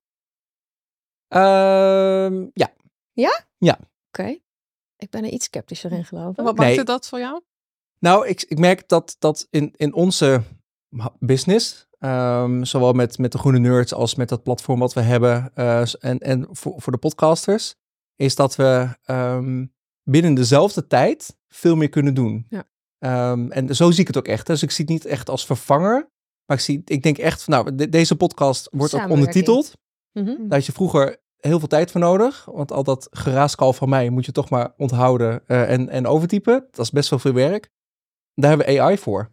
Uh, ja. Ja? Ja. Oké. Ik ben er iets sceptischer in gelopen. Wat maakte dat voor jou? Nou, ik, ik merk dat, dat in, in onze business, um, zowel met, met de Groene Nerds als met dat platform wat we hebben uh, en, en voor, voor de podcasters, is dat we um, binnen dezelfde tijd veel meer kunnen doen. Ja. Um, en zo zie ik het ook echt. Dus ik zie het niet echt als vervanger, maar ik, zie, ik denk echt, nou, de, deze podcast wordt ook ondertiteld. Mm -hmm. Had je vroeger heel veel tijd voor nodig. Want al dat geraaskal van mij moet je toch maar onthouden uh, en, en overtypen. Dat is best wel veel werk. Daar hebben we AI voor.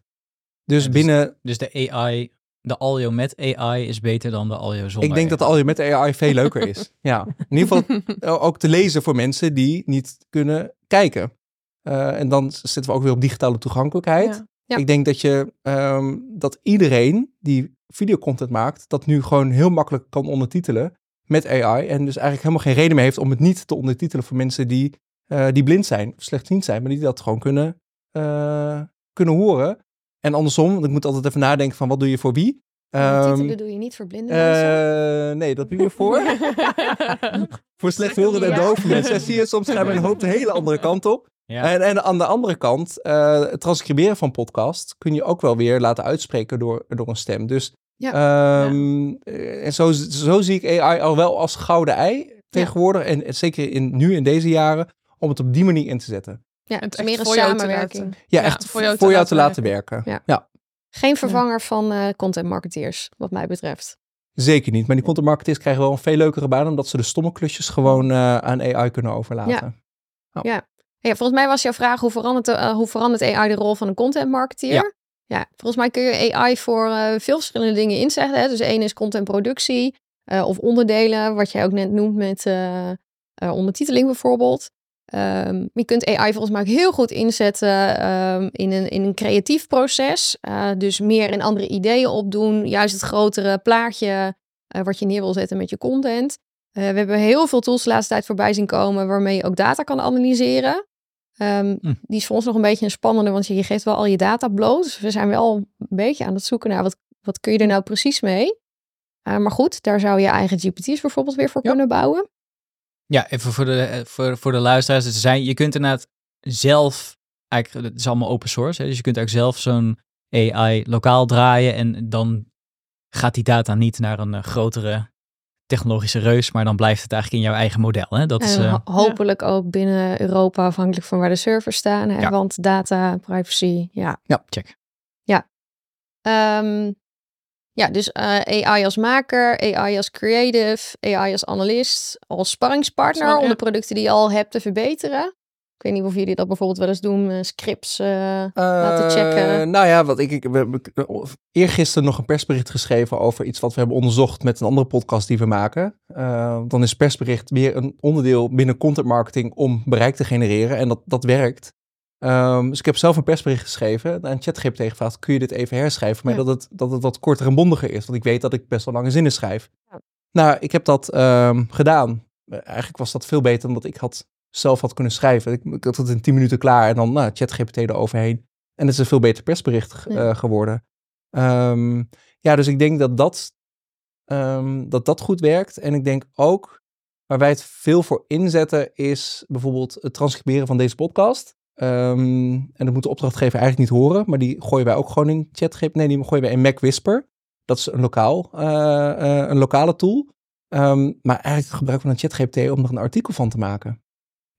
Dus, ja, dus binnen... Dus de AI, de audio met AI is beter dan de audio zonder Ik denk dat de audio met AI veel leuker is. (laughs) ja, in ieder geval ook te lezen voor mensen die niet kunnen kijken. Uh, en dan zitten we ook weer op digitale toegankelijkheid. Ja. Ja. Ik denk dat je um, dat iedereen die videocontent maakt, dat nu gewoon heel makkelijk kan ondertitelen met AI. En dus eigenlijk helemaal geen reden meer heeft om het niet te ondertitelen voor mensen die, uh, die blind zijn of slechtziend zijn, maar die dat gewoon kunnen, uh, kunnen horen. En andersom, want ik moet altijd even nadenken van wat doe je voor wie. Um, titelen doe je niet voor blinde mensen? Nee, dat doe je voor. (laughs) voor slechthorende en dove mensen. Zie je, soms gaan we een hoop de hele andere kant op. En, en aan de andere kant, het transcriberen van podcast kun je ook wel weer laten uitspreken door, door een stem. Dus ja. Um, En zo, zo zie ik AI al wel als gouden ei tegenwoordig. En zeker in, nu in deze jaren, om het op die manier in te zetten. Ja, het is meer een samenwerking. Ja, echt voor jou, voor jou te, laten werken. Ja. ja. Geen vervanger van uh, content marketeers, wat mij betreft. Zeker niet. Maar die content marketeers krijgen wel een veel leukere baan, omdat ze de stomme klusjes gewoon uh, aan AI kunnen overlaten. Ja. Oh. ja. ja. volgens mij was jouw vraag hoe verandert, uh, hoe verandert AI de rol van een content marketeer? Ja. Volgens mij kun je AI voor uh, veel verschillende dingen inzetten. Hè? Dus één is contentproductie uh, of onderdelen, wat jij ook net noemt met uh, ondertiteling bijvoorbeeld. Um, je kunt AI volgens mij ook heel goed inzetten um, in, een, in een creatief proces. dus meer in andere ideeën opdoen. Juist het grotere plaatje wat je neer wil zetten met je content. we hebben heel veel tools de laatste tijd voorbij zien komen waarmee je ook data kan analyseren. Um, Die is voor ons nog een beetje een spannende, want je geeft wel al je data bloot. Dus we zijn wel een beetje aan het zoeken naar wat, wat kun je er nou precies mee. Uh, maar goed, daar zou je eigen GPT's bijvoorbeeld weer voor kunnen bouwen. Ja, even voor de, eh, voor, voor de luisteraars. Het zijn, je kunt inderdaad zelf, eigenlijk, het is allemaal open source. Hè, dus je kunt ook zelf zo'n AI lokaal draaien en dan gaat die data niet naar een uh, grotere technologische reus, maar dan blijft het eigenlijk in jouw eigen model. Hè? Dat is, uh, hopelijk ook binnen Europa, afhankelijk van waar de servers staan. Hè? Ja. Want data, privacy, ja. Ja, check. Ja. Um, ja, dus uh, AI als maker, AI als creative, AI als analist, als sparringspartner om de producten die je al hebt te verbeteren. Ik weet niet of jullie dat bijvoorbeeld wel eens doen, uh, scripts uh, laten checken. Nou ja, wat ik, ik we hebben eergisteren nog een persbericht geschreven over iets wat we hebben onderzocht met een andere podcast die we maken. Uh, dan is persbericht weer een onderdeel binnen content marketing om bereik te genereren en dat, dat werkt. Um, dus ik heb zelf een persbericht geschreven aan ChatGPT gevraagd, kun je dit even herschrijven, maar dat, het, dat het wat korter en bondiger is, want ik weet dat ik best wel lange zinnen schrijf. Ja. Nou, ik heb dat um, gedaan. Eigenlijk was dat veel beter dan dat ik had zelf had kunnen schrijven. Ik, ik had het in 10 minuten klaar en dan nou, ChatGPT eroverheen. En het is een veel beter persbericht uh, geworden. Um, ja, dus ik denk dat dat, um, dat dat goed werkt. En ik denk ook, waar wij het veel voor inzetten, is bijvoorbeeld het transcriberen van deze podcast. Um, en dat moet de opdrachtgever eigenlijk niet horen, maar die gooien wij ook gewoon in ChatGPT. Nee, die gooien wij in Mac Whisper. Dat is een, lokaal, uh, uh, een lokale tool. maar eigenlijk gebruiken we een ChatGPT om er een artikel van te maken.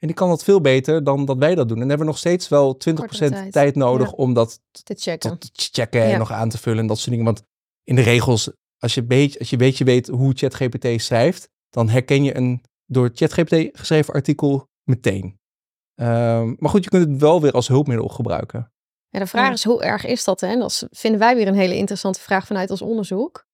En die kan dat veel beter dan dat wij dat doen. En dan hebben we nog steeds wel 20% tijd. nodig om dat te checken, te checken en nog aan te vullen en dat soort dingen. Want in de regels, als je, beetje, als je een beetje weet hoe ChatGPT schrijft, dan herken je een door ChatGPT geschreven artikel meteen. Um, maar goed, je kunt het wel weer als hulpmiddel gebruiken. Ja, de vraag is, hoe erg is dat? Hè? Dat vinden wij weer een hele interessante vraag vanuit ons onderzoek.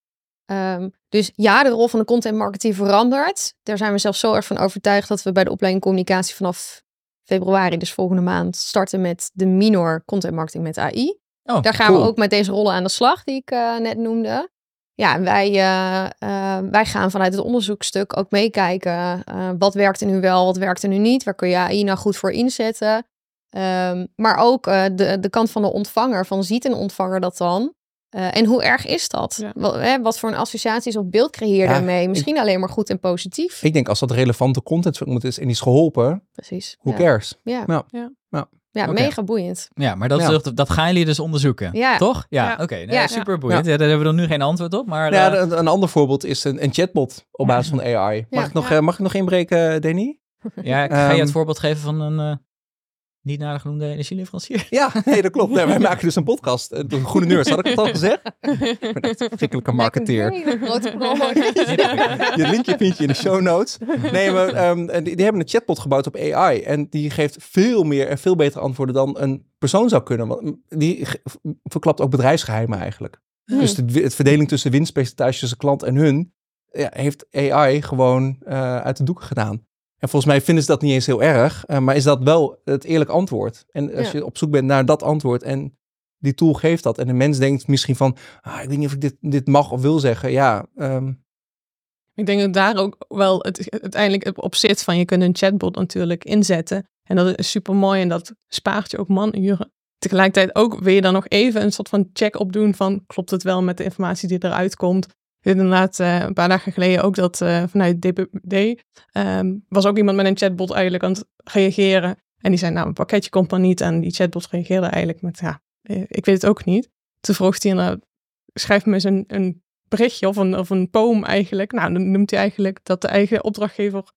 Um, dus ja, de rol van de content marketing verandert. Daar zijn we zelfs zo erg van overtuigd dat we bij de opleiding communicatie vanaf februari, dus volgende maand, starten met de minor content marketing met AI. Oh, Daar gaan we ook met deze rollen aan de slag die ik uh, net noemde. Ja, wij, uh, uh, wij gaan vanuit het onderzoekstuk ook meekijken. wat werkt er nu wel, wat werkt er nu niet? Waar kun je AI nou goed voor inzetten? Um, maar ook de, de kant van de ontvanger, van ziet een ontvanger dat dan? Uh, en hoe erg is dat? Wat, hè, wat, voor een associaties of beeld creëer je daarmee? Misschien alleen maar goed en positief. Ik denk als dat relevante content moet is en die is geholpen. Precies. Hoe ja. cares? Ja. Ja. ja. ja. mega boeiend. Ja, maar dat, dat gaan jullie dus onderzoeken, ja. toch? Ja, oké. Okay. Nee, super boeiend. Ja. daar hebben we dan nu geen antwoord op. Maar, ja, uh... een, een, ander voorbeeld is een, een chatbot op basis van AI. Mag, ik, nog, uh, mag ik nog inbreken, Danny? Ja, ik ga je het ehm, voorbeeld geven van een niet naar de genoemde energieleverancier. Ja, nee, dat klopt. Nee, wij maken dus een podcast. Eh, de Groene Nerds, had ik het al gezegd? Ik ben echt een verschrikkelijke marketeer. (laughs) Je linkje vind je in de show notes. Nee, maar um, die, die, hebben een chatbot gebouwd op AI. En die geeft veel meer en veel betere antwoorden dan een persoon zou kunnen. Want die verklapt ook bedrijfsgeheimen eigenlijk. Hmm. Dus de, het verdeling tussen winstpercentage tussen klant en hun... Ja, heeft AI gewoon uh, uit de doeken gedaan. En volgens mij vinden ze dat niet eens heel erg, uh, maar is dat wel het eerlijk antwoord? En als je op zoek bent naar dat antwoord en die tool geeft dat en de mens denkt misschien van, ah, ik weet niet of ik dit, dit mag of wil zeggen, ja. Um... Ik denk dat daar ook wel het uiteindelijk op zit van je kunt een chatbot natuurlijk inzetten en dat is super mooi en dat spaart je ook manuren. tegelijkertijd ook wil je dan nog even een soort van check op doen van klopt het wel met de informatie die eruit komt. Inderdaad, uh, een paar dagen geleden ook dat uh, vanuit DPD um, was ook iemand met een chatbot eigenlijk aan het reageren. En die zei, nou, een pakketje komt dan niet. En die chatbot reageerde eigenlijk met, ja, eh, ik weet het ook niet. Toen vroeg hij, nou, schrijf me eens een, een berichtje of een, of een poem eigenlijk. Nou, dan noemt hij eigenlijk dat de eigen opdrachtgever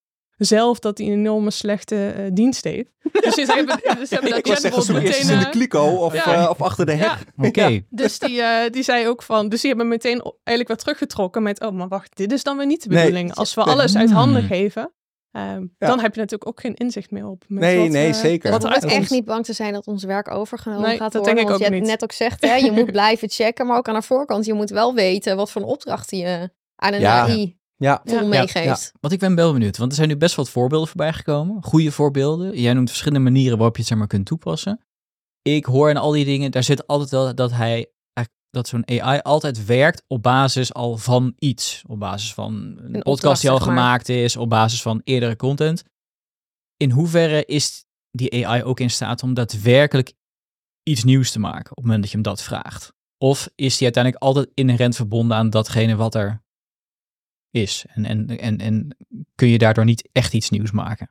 zelf dat hij een enorme slechte uh, dienst heeft. (laughs) Dus ze hebben, dus hebben dat chatbot meteen... in de kliko of, ja. uh, of achter de hek. Ja. Oké. Okay. Dus die, uh, die zei ook van... Dus die hebben meteen eigenlijk weer teruggetrokken met... Oh, maar wacht, dit is dan weer niet de bedoeling. Nee. Als we alles uit handen geven... Um, ja. Dan heb je natuurlijk ook geen inzicht meer op. Met nee, wat, nee, uh, zeker. Wat echt niet bang te zijn dat ons werk overgenomen nee, gaat dat worden. Denk ik want ook je niet. net ook zegt, hè, je (laughs) moet blijven checken, maar ook aan de voorkant. Je moet wel weten wat voor een opdracht je aan een ja. AI ja. tool meegeeft. Ja. Want ik ben wel benieuwd, want er zijn nu best wat voorbeelden voorbij gekomen. Goede voorbeelden. Jij noemt verschillende manieren waarop je het zeg maar kunt toepassen. Ik hoor in al die dingen, daar zit altijd wel dat hij dat zo'n AI altijd werkt op basis al van iets. Op basis van een, podcast die al gemaakt is, op basis van eerdere content. In hoeverre is die AI ook in staat om daadwerkelijk iets nieuws te maken op het moment dat je hem dat vraagt? Of is die uiteindelijk altijd inherent verbonden aan datgene wat er is? En, en, en, en kun je daardoor niet echt iets nieuws maken?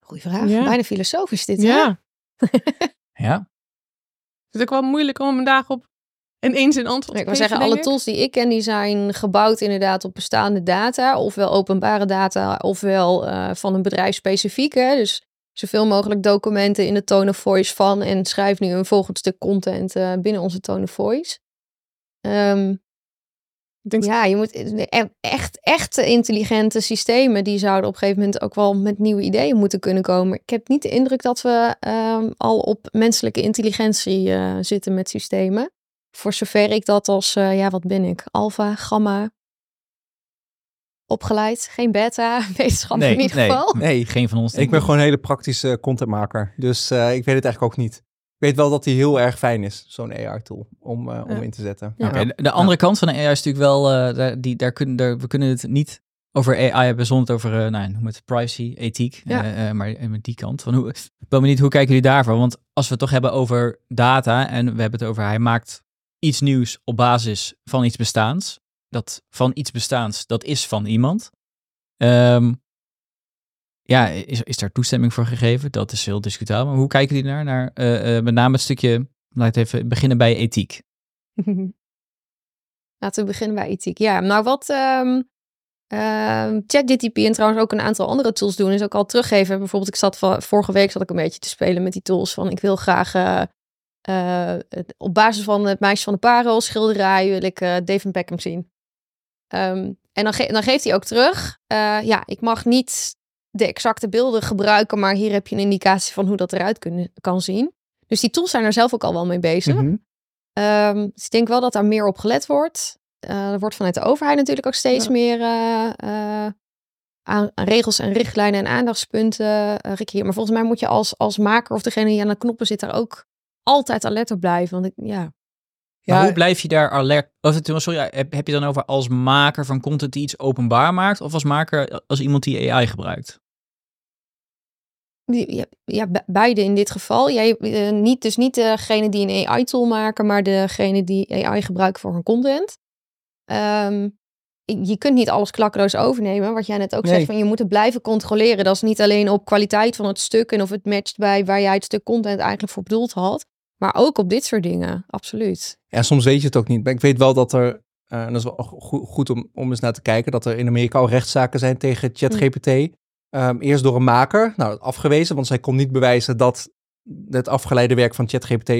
Goeie vraag. Ja. Bijna filosofisch dit, Ja. (laughs) ja. Het is ook wel moeilijk om hem daarop en eens in antwoord Ik wil zeggen, alle tools die ik ken, die zijn gebouwd inderdaad op bestaande data. Ofwel openbare data, ofwel uh, van een bedrijf specifiek. Hè? Dus zoveel mogelijk documenten in de tone of voice van. En schrijf nu een volgend stuk content uh, binnen onze tone of voice. Um, ja, je moet e-, echt, echt intelligente systemen, die zouden op een gegeven moment ook wel met nieuwe ideeën moeten kunnen komen. Ik heb niet de indruk dat we um, al op menselijke intelligentie uh, zitten met systemen. Voor zover ik dat als, uh, ja, wat ben ik? Alpha, gamma, opgeleid. Geen beta, (laughs) wetenschap nee, in ieder nee, geval. Nee, geen van ons. Ik ben gewoon een hele praktische contentmaker. Dus uh, ik weet het eigenlijk ook niet. Ik weet wel dat die heel erg fijn is, zo'n AR-tool, om, uh, om in te zetten. Ja. Okay, de andere kant van een AI is natuurlijk wel, daar, die, daar kunnen, daar, we kunnen het niet over AI hebben zonder het over, nou, noem het privacy, ethiek, ja. maar met die kant. Van hoe, ik ben benieuwd, hoe kijken jullie daarvoor? Want als we het toch hebben over data en we hebben het over, hij maakt iets nieuws op basis van iets bestaans. Dat van iets bestaans, dat is van iemand. Um, ja, is, is daar toestemming voor gegeven? Dat is heel discutabel. Maar hoe kijken jullie naar? Naar uh, uh, met name het stukje, laat even beginnen bij ethiek. (laughs) Laten we beginnen bij ethiek. Ja, nou wat um, ChatGTP en trouwens ook een aantal andere tools doen, is ook al teruggeven. Bijvoorbeeld, ik zat vorige week zat ik een beetje te spelen met die tools van ik wil graag uh, op basis van het meisje van de parel schilderij wil ik David Beckham zien. Um, en dan, dan, geeft hij ook terug. Ja, ik mag niet de exacte beelden gebruiken, maar hier heb je een indicatie van hoe dat eruit kan zien. Dus die tools zijn er zelf ook al wel mee bezig. Mm -hmm. um, dus ik denk wel dat daar meer op gelet wordt. er wordt vanuit de overheid natuurlijk ook steeds ja. meer aan, aan, regels en richtlijnen en aandachtspunten hier. Maar volgens mij moet je als, als maker of degene die aan de knoppen zit daar ook altijd alert op blijven. Want ik, ja. Ja, hoe blijf je daar alert? Of, sorry, heb, heb je dan over als maker van content die iets openbaar maakt, of als maker als iemand die AI gebruikt? Ja, ja beide in dit geval. Jij, uh, niet, dus niet degene die een AI-tool maken, maar degene die AI gebruiken voor hun content. Um, je kunt niet alles klakkeloos overnemen. Wat jij net ook nee. zegt, van je moet het blijven controleren. Dat is niet alleen op kwaliteit van het stuk en of het matcht bij waar jij het stuk content eigenlijk voor bedoeld had. Maar ook op dit soort dingen, absoluut. Ja, soms weet je het ook niet. Maar ik weet wel dat er, uh, en dat is wel goed om, om eens naar te kijken, dat er in Amerika al rechtszaken zijn tegen ChatGPT. Mm. Um, eerst door een maker, nou afgewezen, want zij kon niet bewijzen dat het afgeleide werk van ChatGPT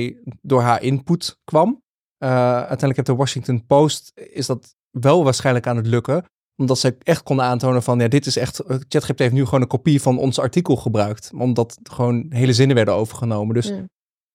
door haar input kwam. Uh, uiteindelijk heeft de Washington Post, is dat wel waarschijnlijk aan het lukken. Omdat ze echt konden aantonen van, ja, dit is echt, eh, ChatGPT heeft nu gewoon een kopie van ons artikel gebruikt. Omdat gewoon hele zinnen werden overgenomen. Dus.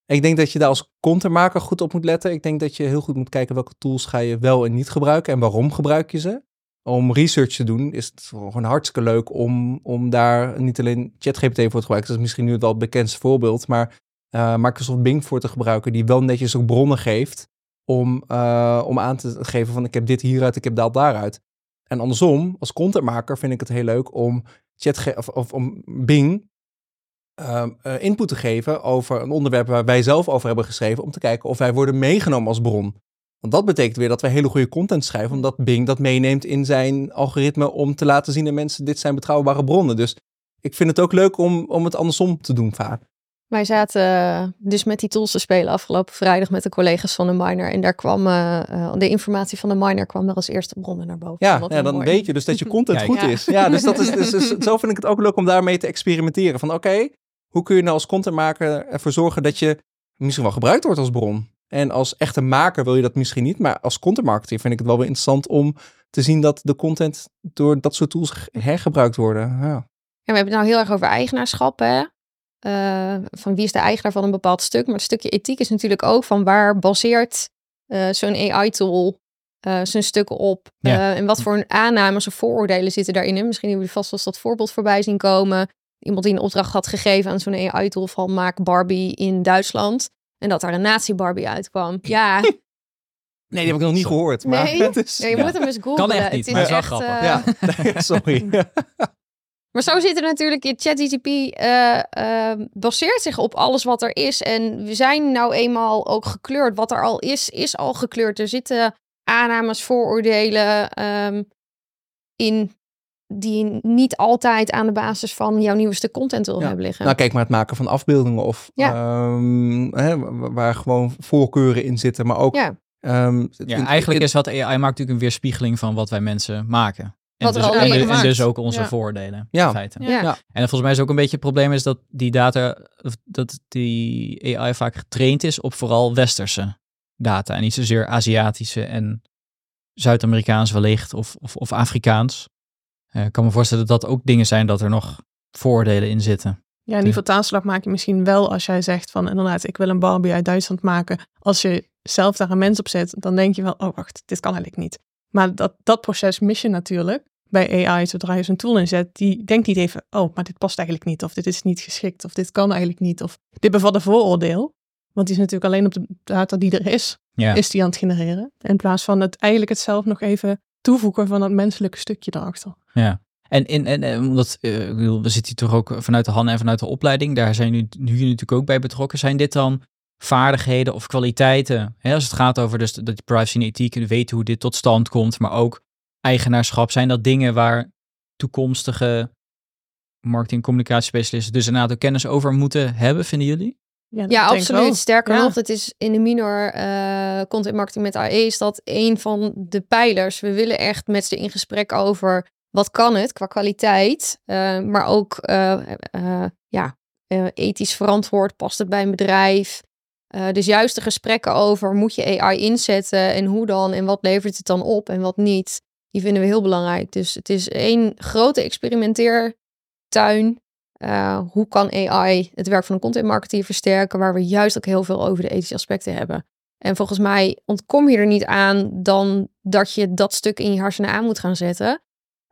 Ik denk dat je daar als contentmaker goed op moet letten. Ik denk dat je heel goed moet kijken welke tools ga je wel en niet gebruiken en waarom gebruik je ze. Om research te doen is het gewoon hartstikke leuk om, om daar niet alleen ChatGPT voor te gebruiken. Dat is misschien nu het wel bekendste voorbeeld, maar uh, Microsoft Bing voor te gebruiken, die wel netjes ook bronnen geeft om, uh, om aan te geven van ik heb dit hieruit, ik heb dat daaruit. En andersom, als contentmaker vind ik het heel leuk om, chat of om Bing ehm, eh, input te geven over een onderwerp waar wij zelf over hebben geschreven, om te kijken of wij worden meegenomen als bron. Want dat betekent weer dat wij hele goede content schrijven, omdat Bing dat meeneemt in zijn algoritme om te laten zien aan mensen, dit zijn betrouwbare bronnen. Dus ik vind het ook leuk om, om het andersom te doen vaak. Wij zaten eh, dus met die tools te spelen afgelopen vrijdag met de collega's van de miner. En daar kwam uh, de informatie van de miner kwam er als eerste bronnen naar boven. Ja, ja dan weet je dus dat je (laughs) content goed is. Ja, dus, dat is, dus, dus, (laughs) zo vind ik het ook leuk om daarmee te experimenteren. Van oké, hoe kun je nou als contentmaker ervoor zorgen dat je misschien wel gebruikt wordt als bron? En als echte maker wil je dat misschien niet, maar als content marketer vind ik het wel weer interessant om te zien dat de content door dat soort tools hergebruikt worden. Ja. Ja, we hebben het nou heel erg over eigenaarschap, hè? Uh, van wie is de eigenaar van een bepaald stuk. Maar het stukje ethiek is natuurlijk ook van waar baseert uh, zo'n AI-tool uh, zijn stukken op. Ja. en wat voor aannames of vooroordelen zitten daarin. Misschien hebben jullie vast wel dat voorbeeld voorbij zien komen. Iemand die een opdracht had gegeven aan zo'n AI-tool van maak Barbie in Duitsland. En dat daar een nazi-Barbie uitkwam. Ja. (laughs) Nee, die heb ik nog niet gehoord. Maar nee? is, ja, je moet hem eens googlen. Kan echt niet, het is, echt, grappig. Ja, nee, (laughs) sorry. (laughs) Maar zo zit er natuurlijk in ChatGPT uh, uh, baseert zich op alles wat er is. En we zijn nou eenmaal ook gekleurd. Wat er al is, is al gekleurd. Er zitten aannames, vooroordelen um, in die niet altijd aan de basis van jouw nieuwste content wil hebben liggen. Nou, kijk maar het maken van afbeeldingen of ja. um, hè, waar gewoon voorkeuren in zitten, maar ook. Ja, um, ja eigenlijk is wat AI maakt natuurlijk een weerspiegeling van wat wij mensen maken. En, Wat dus, er al en, mee en gemaakt. dus ook onze Ja. vooroordelen. Ja. In feite. Ja. Ja. En volgens mij is ook een beetje het probleem is dat die data, of dat die AI vaak getraind is op vooral westerse data. En niet zozeer Aziatische en Zuid-Amerikaans wellicht of, of, of Afrikaans. Eh, ik kan me voorstellen dat dat ook dingen zijn dat er nog vooroordelen in zitten. Ja, en die vertaalslag maak je misschien wel als jij zegt van inderdaad, ik wil een Barbie uit Duitsland maken. Als je zelf daar een mens op zet, dan denk je wel, oh wacht, dit kan eigenlijk niet. Maar dat, dat proces mis je natuurlijk bij AI, zodra je zo'n tool inzet, die denkt niet even, oh, maar dit past eigenlijk niet, of dit is niet geschikt, of dit kan eigenlijk niet, of dit bevat een vooroordeel. Want die is natuurlijk alleen op de data die er is, Ja. is die aan het genereren. In plaats van het eigenlijk het zelf nog even toevoegen van dat menselijke stukje daarachter. Ja. En, en, en, en omdat, eh, we zitten hier toch ook vanuit de HAN en vanuit de opleiding, daar zijn nu, nu natuurlijk ook bij betrokken. Zijn dit dan vaardigheden of kwaliteiten? Hè, als het gaat over dus dat privacy en ethiek, en weten hoe dit tot stand komt, maar ook eigenaarschap. Zijn dat dingen waar toekomstige marketing- en communicatiespecialisten dus inderdaad ook kennis over moeten hebben, vinden jullie? Ja, absoluut. Sterker Ja. nog, het is in de minor eh, content marketing met AI is dat een van de pijlers. We willen echt met ze in gesprek over wat kan het qua kwaliteit, eh, maar ook eh, ja, ethisch verantwoord, past het bij een bedrijf. Dus juist de gesprekken over moet je AI inzetten en hoe dan en wat levert het dan op en wat niet, die vinden we heel belangrijk. Dus het is één grote experimenteertuin uh, hoe kan AI het werk van een content marketeer versterken, waar we juist ook heel veel over de ethische aspecten hebben. En volgens mij ontkom je er niet aan dan dat je dat stuk in je hersenen aan moet gaan zetten.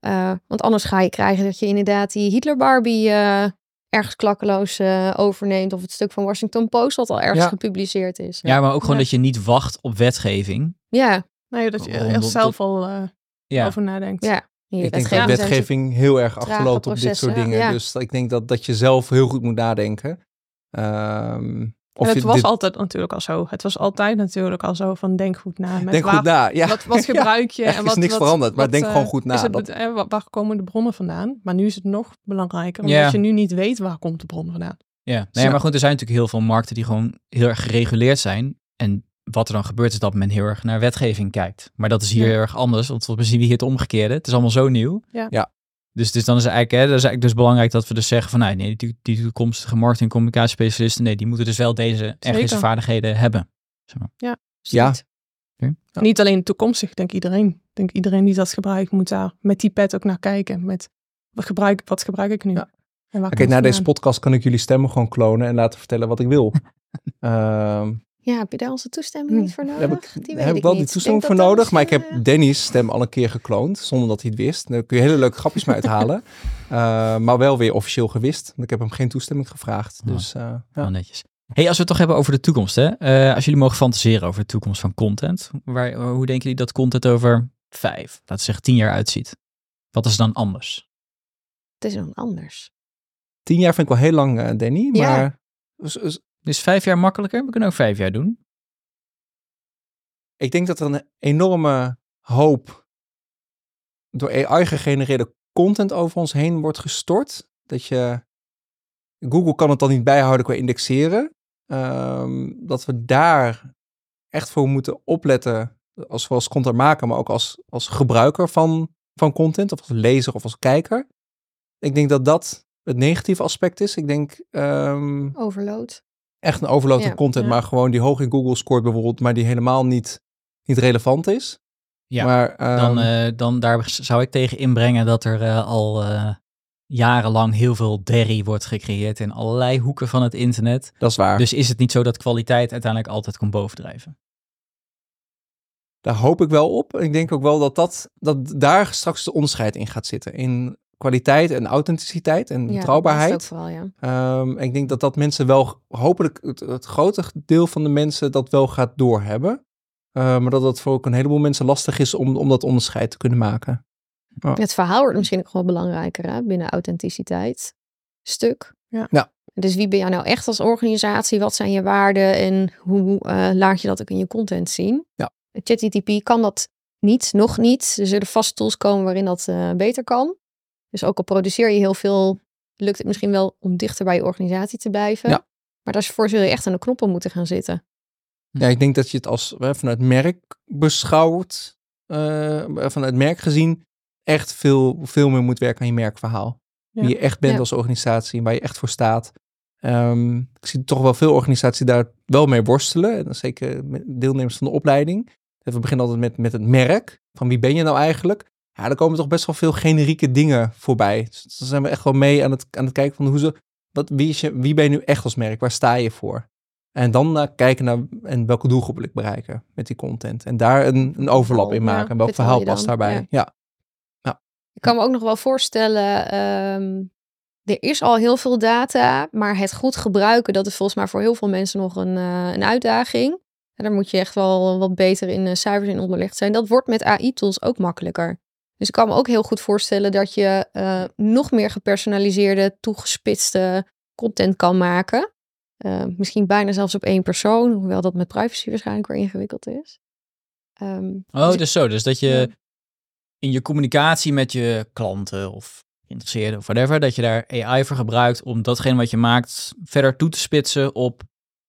Uh, want anders ga je krijgen dat je inderdaad die Hitler Barbie uh, ergens klakkeloos uh, overneemt. Of het stuk van Washington Post wat al ergens Ja. Ja, gepubliceerd is. maar ook gewoon Ja. dat je niet wacht op wetgeving. Ja, Nee, dat je er zelf al eh, Ja, over nadenkt. ja. Ik denk dat wetgeving heel erg achterloopt op dit soort dingen. ja. Dus ik denk dat, dat je zelf heel goed moet nadenken. Ehm, of het was dit- altijd natuurlijk al zo. Het was altijd natuurlijk al zo van denk goed na. Met Denk waar, goed na. Ja. Wat, wat (laughs) gebruik je? Er en is wat, niks wat- veranderd, maar wat, denk eh, gewoon goed na. Is het, Dat- eh, wa- waar komen de bronnen vandaan? Maar nu is het nog belangrijker, omdat je nu niet weet waar komt de bron vandaan. ja. Nee, Ja. maar goed, er zijn natuurlijk heel veel markten die gewoon heel erg gereguleerd zijn. En wat er dan gebeurt is dat men heel erg naar wetgeving kijkt. Maar dat is hier Ja. heel erg anders, want we zien hier het omgekeerde. Het is allemaal zo nieuw. Ja. Ja. Dus, dus dan is het eigenlijk, hè, dat is eigenlijk dus belangrijk dat we dus zeggen van nee, nee die, die toekomstige marketing- en communicatiespecialisten, nee, die moeten dus wel deze, Zeker. vaardigheden hebben. Ja. Ja. Niet alleen toekomstig, ik denk iedereen. Ik denk iedereen die dat gebruikt moet daar met die pet ook naar kijken. Met wat gebruik, wat gebruik ik nu? Oké, komt na deze podcast kan ik jullie stemmen gewoon klonen en laten vertellen wat ik wil. (laughs) Ehm Ja, heb je daar onze toestemming niet voor daar nodig? heb ik, Die weet heb ik wel die niet. toestemming denk voor nodig. Maar ik heb eh, Danny's stem al een keer gekloond, zonder dat hij het wist. Daar kun je hele leuke grapjes mee uithalen. (laughs) Eh, maar wel weer officieel gewist. Want ik heb hem geen toestemming gevraagd. Oh. Dus eh, ja. netjes. Hey, als we het toch hebben over de toekomst, hè? Eh, als jullie mogen fantaseren over de toekomst van content, waar, hoe denken jullie dat content over vijf, laten we zeggen tien jaar uitziet? Wat is dan anders? Het is dan anders. tien jaar vind ik wel heel lang, uh, Danny. Ja. Dus vijf jaar makkelijker? We kunnen ook vijf jaar doen. ik denk dat er een enorme hoop door AI gegenereerde content over ons heen wordt gestort. Dat je, Google kan het dan niet bijhouden qua indexeren. Ehm, dat we daar echt voor moeten opletten, als we als content maken, maar ook als, als gebruiker van, van content, of als lezer of als kijker. Ik denk dat dat het negatieve aspect is. Ik denk ehm, Overload. Echt een overload Ja, aan content, ja. maar gewoon die hoog in Google scoort bijvoorbeeld, maar die helemaal niet, niet relevant is. Ja, maar, Dan, ehm, eh, dan daar zou ik tegen inbrengen dat er eh, al eh, jarenlang heel veel derry wordt gecreëerd in allerlei hoeken van het internet. dat is waar. Dus is het niet zo dat kwaliteit uiteindelijk altijd komt bovendrijven? Daar hoop ik wel op. Ik denk ook wel dat, dat, dat daar straks de onderscheid in gaat zitten. In kwaliteit en authenticiteit en Ja, betrouwbaarheid. Dat is ook vooral, ja. Ehm, ik denk dat dat mensen wel, hopelijk het, het grote deel van de mensen dat wel gaat doorhebben. Uh, maar dat het voor ook een heleboel mensen lastig is om, om dat onderscheid te kunnen maken. Het verhaal wordt misschien ook wel belangrijker hè, binnen authenticiteit. Stuk. Ja. Ja. Dus wie ben jij nou echt als organisatie? Wat zijn je waarden en hoe eh, laat je dat ook in je content zien? Ja. ChatGTP kan dat niet, nog niet. Er zullen vast tools komen waarin dat eh, beter kan. Dus ook al produceer je heel veel, lukt het misschien wel om dichter bij je organisatie te blijven. Ja. Maar daarvoor zul je echt aan de knoppen moeten gaan zitten. Ja, ik denk dat je het als hè, vanuit merk beschouwt, uh, vanuit merk gezien, echt veel, veel meer moet werken aan je merkverhaal. Ja. Wie je echt bent Ja. als organisatie, waar je echt voor staat. Ehm, ik zie toch wel veel organisaties daar wel mee worstelen. En dan zeker deelnemers van de opleiding. We beginnen altijd met, met het merk. Van wie ben je nou eigenlijk? Ja, er komen toch best wel veel generieke dingen voorbij. Dus dan zijn we echt wel mee aan het, aan het kijken van hoe ze, wat, wie, is je, wie ben je nu echt als merk? Waar sta je voor? En dan uh, kijken naar en welke doelgroep wil ik bereiken met die content. En daar een, een overlap in Ja, maken. en welk verhaal past daarbij? ja. Ja. Ik kan me ook nog wel voorstellen, ehm, er is al heel veel data, maar het goed gebruiken, dat is volgens mij voor heel veel mensen nog een, uh, een uitdaging. En daar moet je echt wel wat beter in uh, cijfers in onderlegd zijn. Dat wordt met AI-tools ook makkelijker. Dus ik kan me ook heel goed voorstellen dat je uh, nog meer gepersonaliseerde, toegespitste content kan maken. Uh, misschien bijna zelfs op één persoon, hoewel dat met privacy waarschijnlijk weer ingewikkeld is. Um, oh, dus, dus zo. Dus dat je ja. in je communicatie met je klanten of geïnteresseerden of whatever, dat je daar AI voor gebruikt om datgene wat je maakt verder toe te spitsen op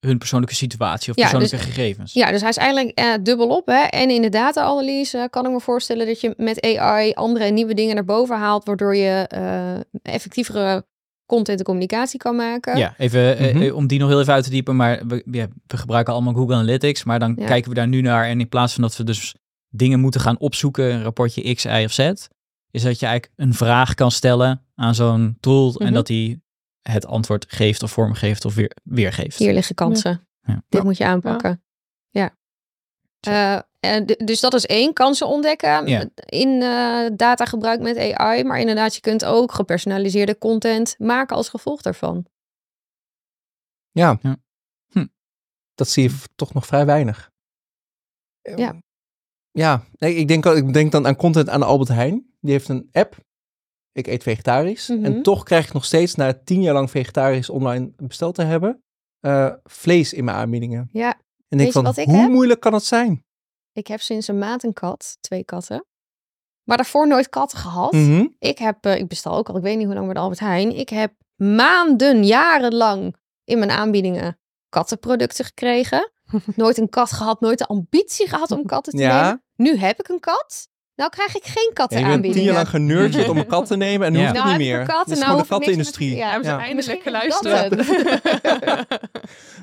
hun persoonlijke situatie of ja, persoonlijke dus, gegevens. Ja, dus hij is eigenlijk uh, dubbel op. Hè? En in de data-analyse kan ik me voorstellen dat je met AI andere en nieuwe dingen naar boven haalt, waardoor je uh, effectievere content en communicatie kan maken. Ja, even mm -hmm. uh, om die nog heel even uit te diepen, maar we, ja, we gebruiken allemaal Google Analytics, maar dan ja. kijken we daar nu naar en in plaats van dat we dus dingen moeten gaan opzoeken, een rapportje X, Y of Z, is dat je eigenlijk een vraag kan stellen aan zo'n tool mm -hmm. en dat die het antwoord geeft of vormgeeft of weer, weergeeft. Hier liggen kansen. Ja. Dit ja. moet je aanpakken. Ja. ja. Uh, dus dat is één, kansen ontdekken ja. in uh, datagebruik met AI. Maar inderdaad, je kunt ook gepersonaliseerde content maken als gevolg daarvan. Ja, hm. dat zie je toch nog vrij weinig. Ja. Ja, nee, ik, denk, ik denk dan aan content aan Albert Heijn. Die heeft een app ik eet vegetarisch. Mhm. Mm -hmm. En toch krijg ik nog steeds, na tien jaar lang vegetarisch online besteld te hebben, uh, vlees in mijn aanbiedingen. Ja. En denk van, hoe heb? moeilijk kan het zijn? Ik heb sinds een maand een kat, twee katten. Maar daarvoor nooit katten gehad. Mm -hmm. Ik heb, uh, ik bestel ook al, ik weet niet hoe lang de Albert Heijn. Ik heb maanden, jarenlang in mijn aanbiedingen kattenproducten gekregen. (laughs) nooit een kat gehad, nooit de ambitie gehad om katten te ja. nemen. Nu heb ik een kat. Nou krijg ik geen katten ja, je bent tien jaar lang om een kat te nemen en nu ja. hoeft het nou, niet meer. Katten, dat is nou, gewoon de kattenindustrie. Met, ja, hebben ze ja. eindelijk geluisterd.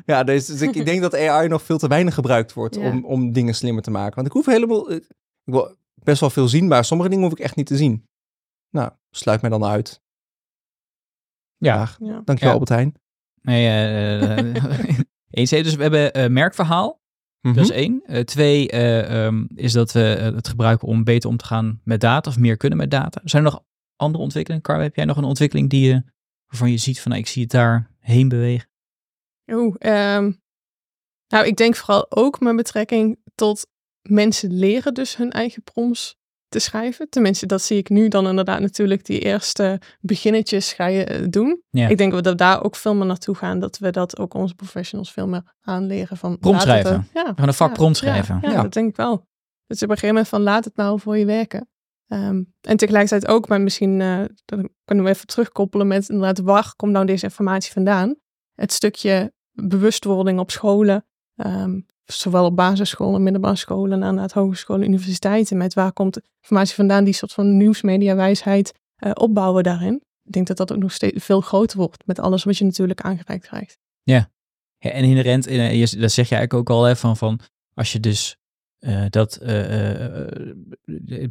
(laughs) ja, dus, dus ik, ik, denk dat AI nog veel te weinig gebruikt wordt ja. om, om dingen slimmer te maken. Want ik hoef helemaal, ik wil best wel veel zien, maar sommige dingen hoef ik echt niet te zien. Nou, sluit mij dan uit. Ja, ja. dankjewel Albert Heijn. Nee, uh, (laughs) (laughs) eens dus we hebben uh, merkverhaal. Mm -hmm. Dat is één. Uh, twee uh, um, is dat we uh, het gebruiken om beter om te gaan met data of meer kunnen met data. Zijn er nog andere ontwikkelingen? Carl, heb jij nog een ontwikkeling die je, waarvan je ziet van nou, ik zie het daar heen bewegen? Oeh, um, nou ik denk vooral ook met betrekking tot mensen leren dus hun eigen prompts te schrijven. Tenminste, dat zie ik nu dan inderdaad natuurlijk die eerste beginnetjes ga je eh, doen. Ik denk dat we daar ook veel meer naartoe gaan. Dat we dat ook onze professionals veel meer aanleren. Van, prompt schrijven. ja, van een vak ja, schrijven. Ja, dat denk ik wel. Dus op een gegeven moment van laat het nou voor je werken. Ehm, en tegelijkertijd ook, maar misschien uh, dan kunnen we even terugkoppelen met inderdaad waar komt nou deze informatie vandaan? Het stukje bewustwording op scholen, ehm, zowel op basisscholen, middelbare scholen en het hogescholen, universiteiten, met waar komt informatie vandaan, die soort van nieuwsmediawijsheid uh, opbouwen daarin. Ik denk dat dat ook nog steeds veel groter wordt met alles wat je natuurlijk aangereikt krijgt. Ja, ja en inherent, in, dat zeg je eigenlijk ook al, hè, van, van als je dus uh, dat uh,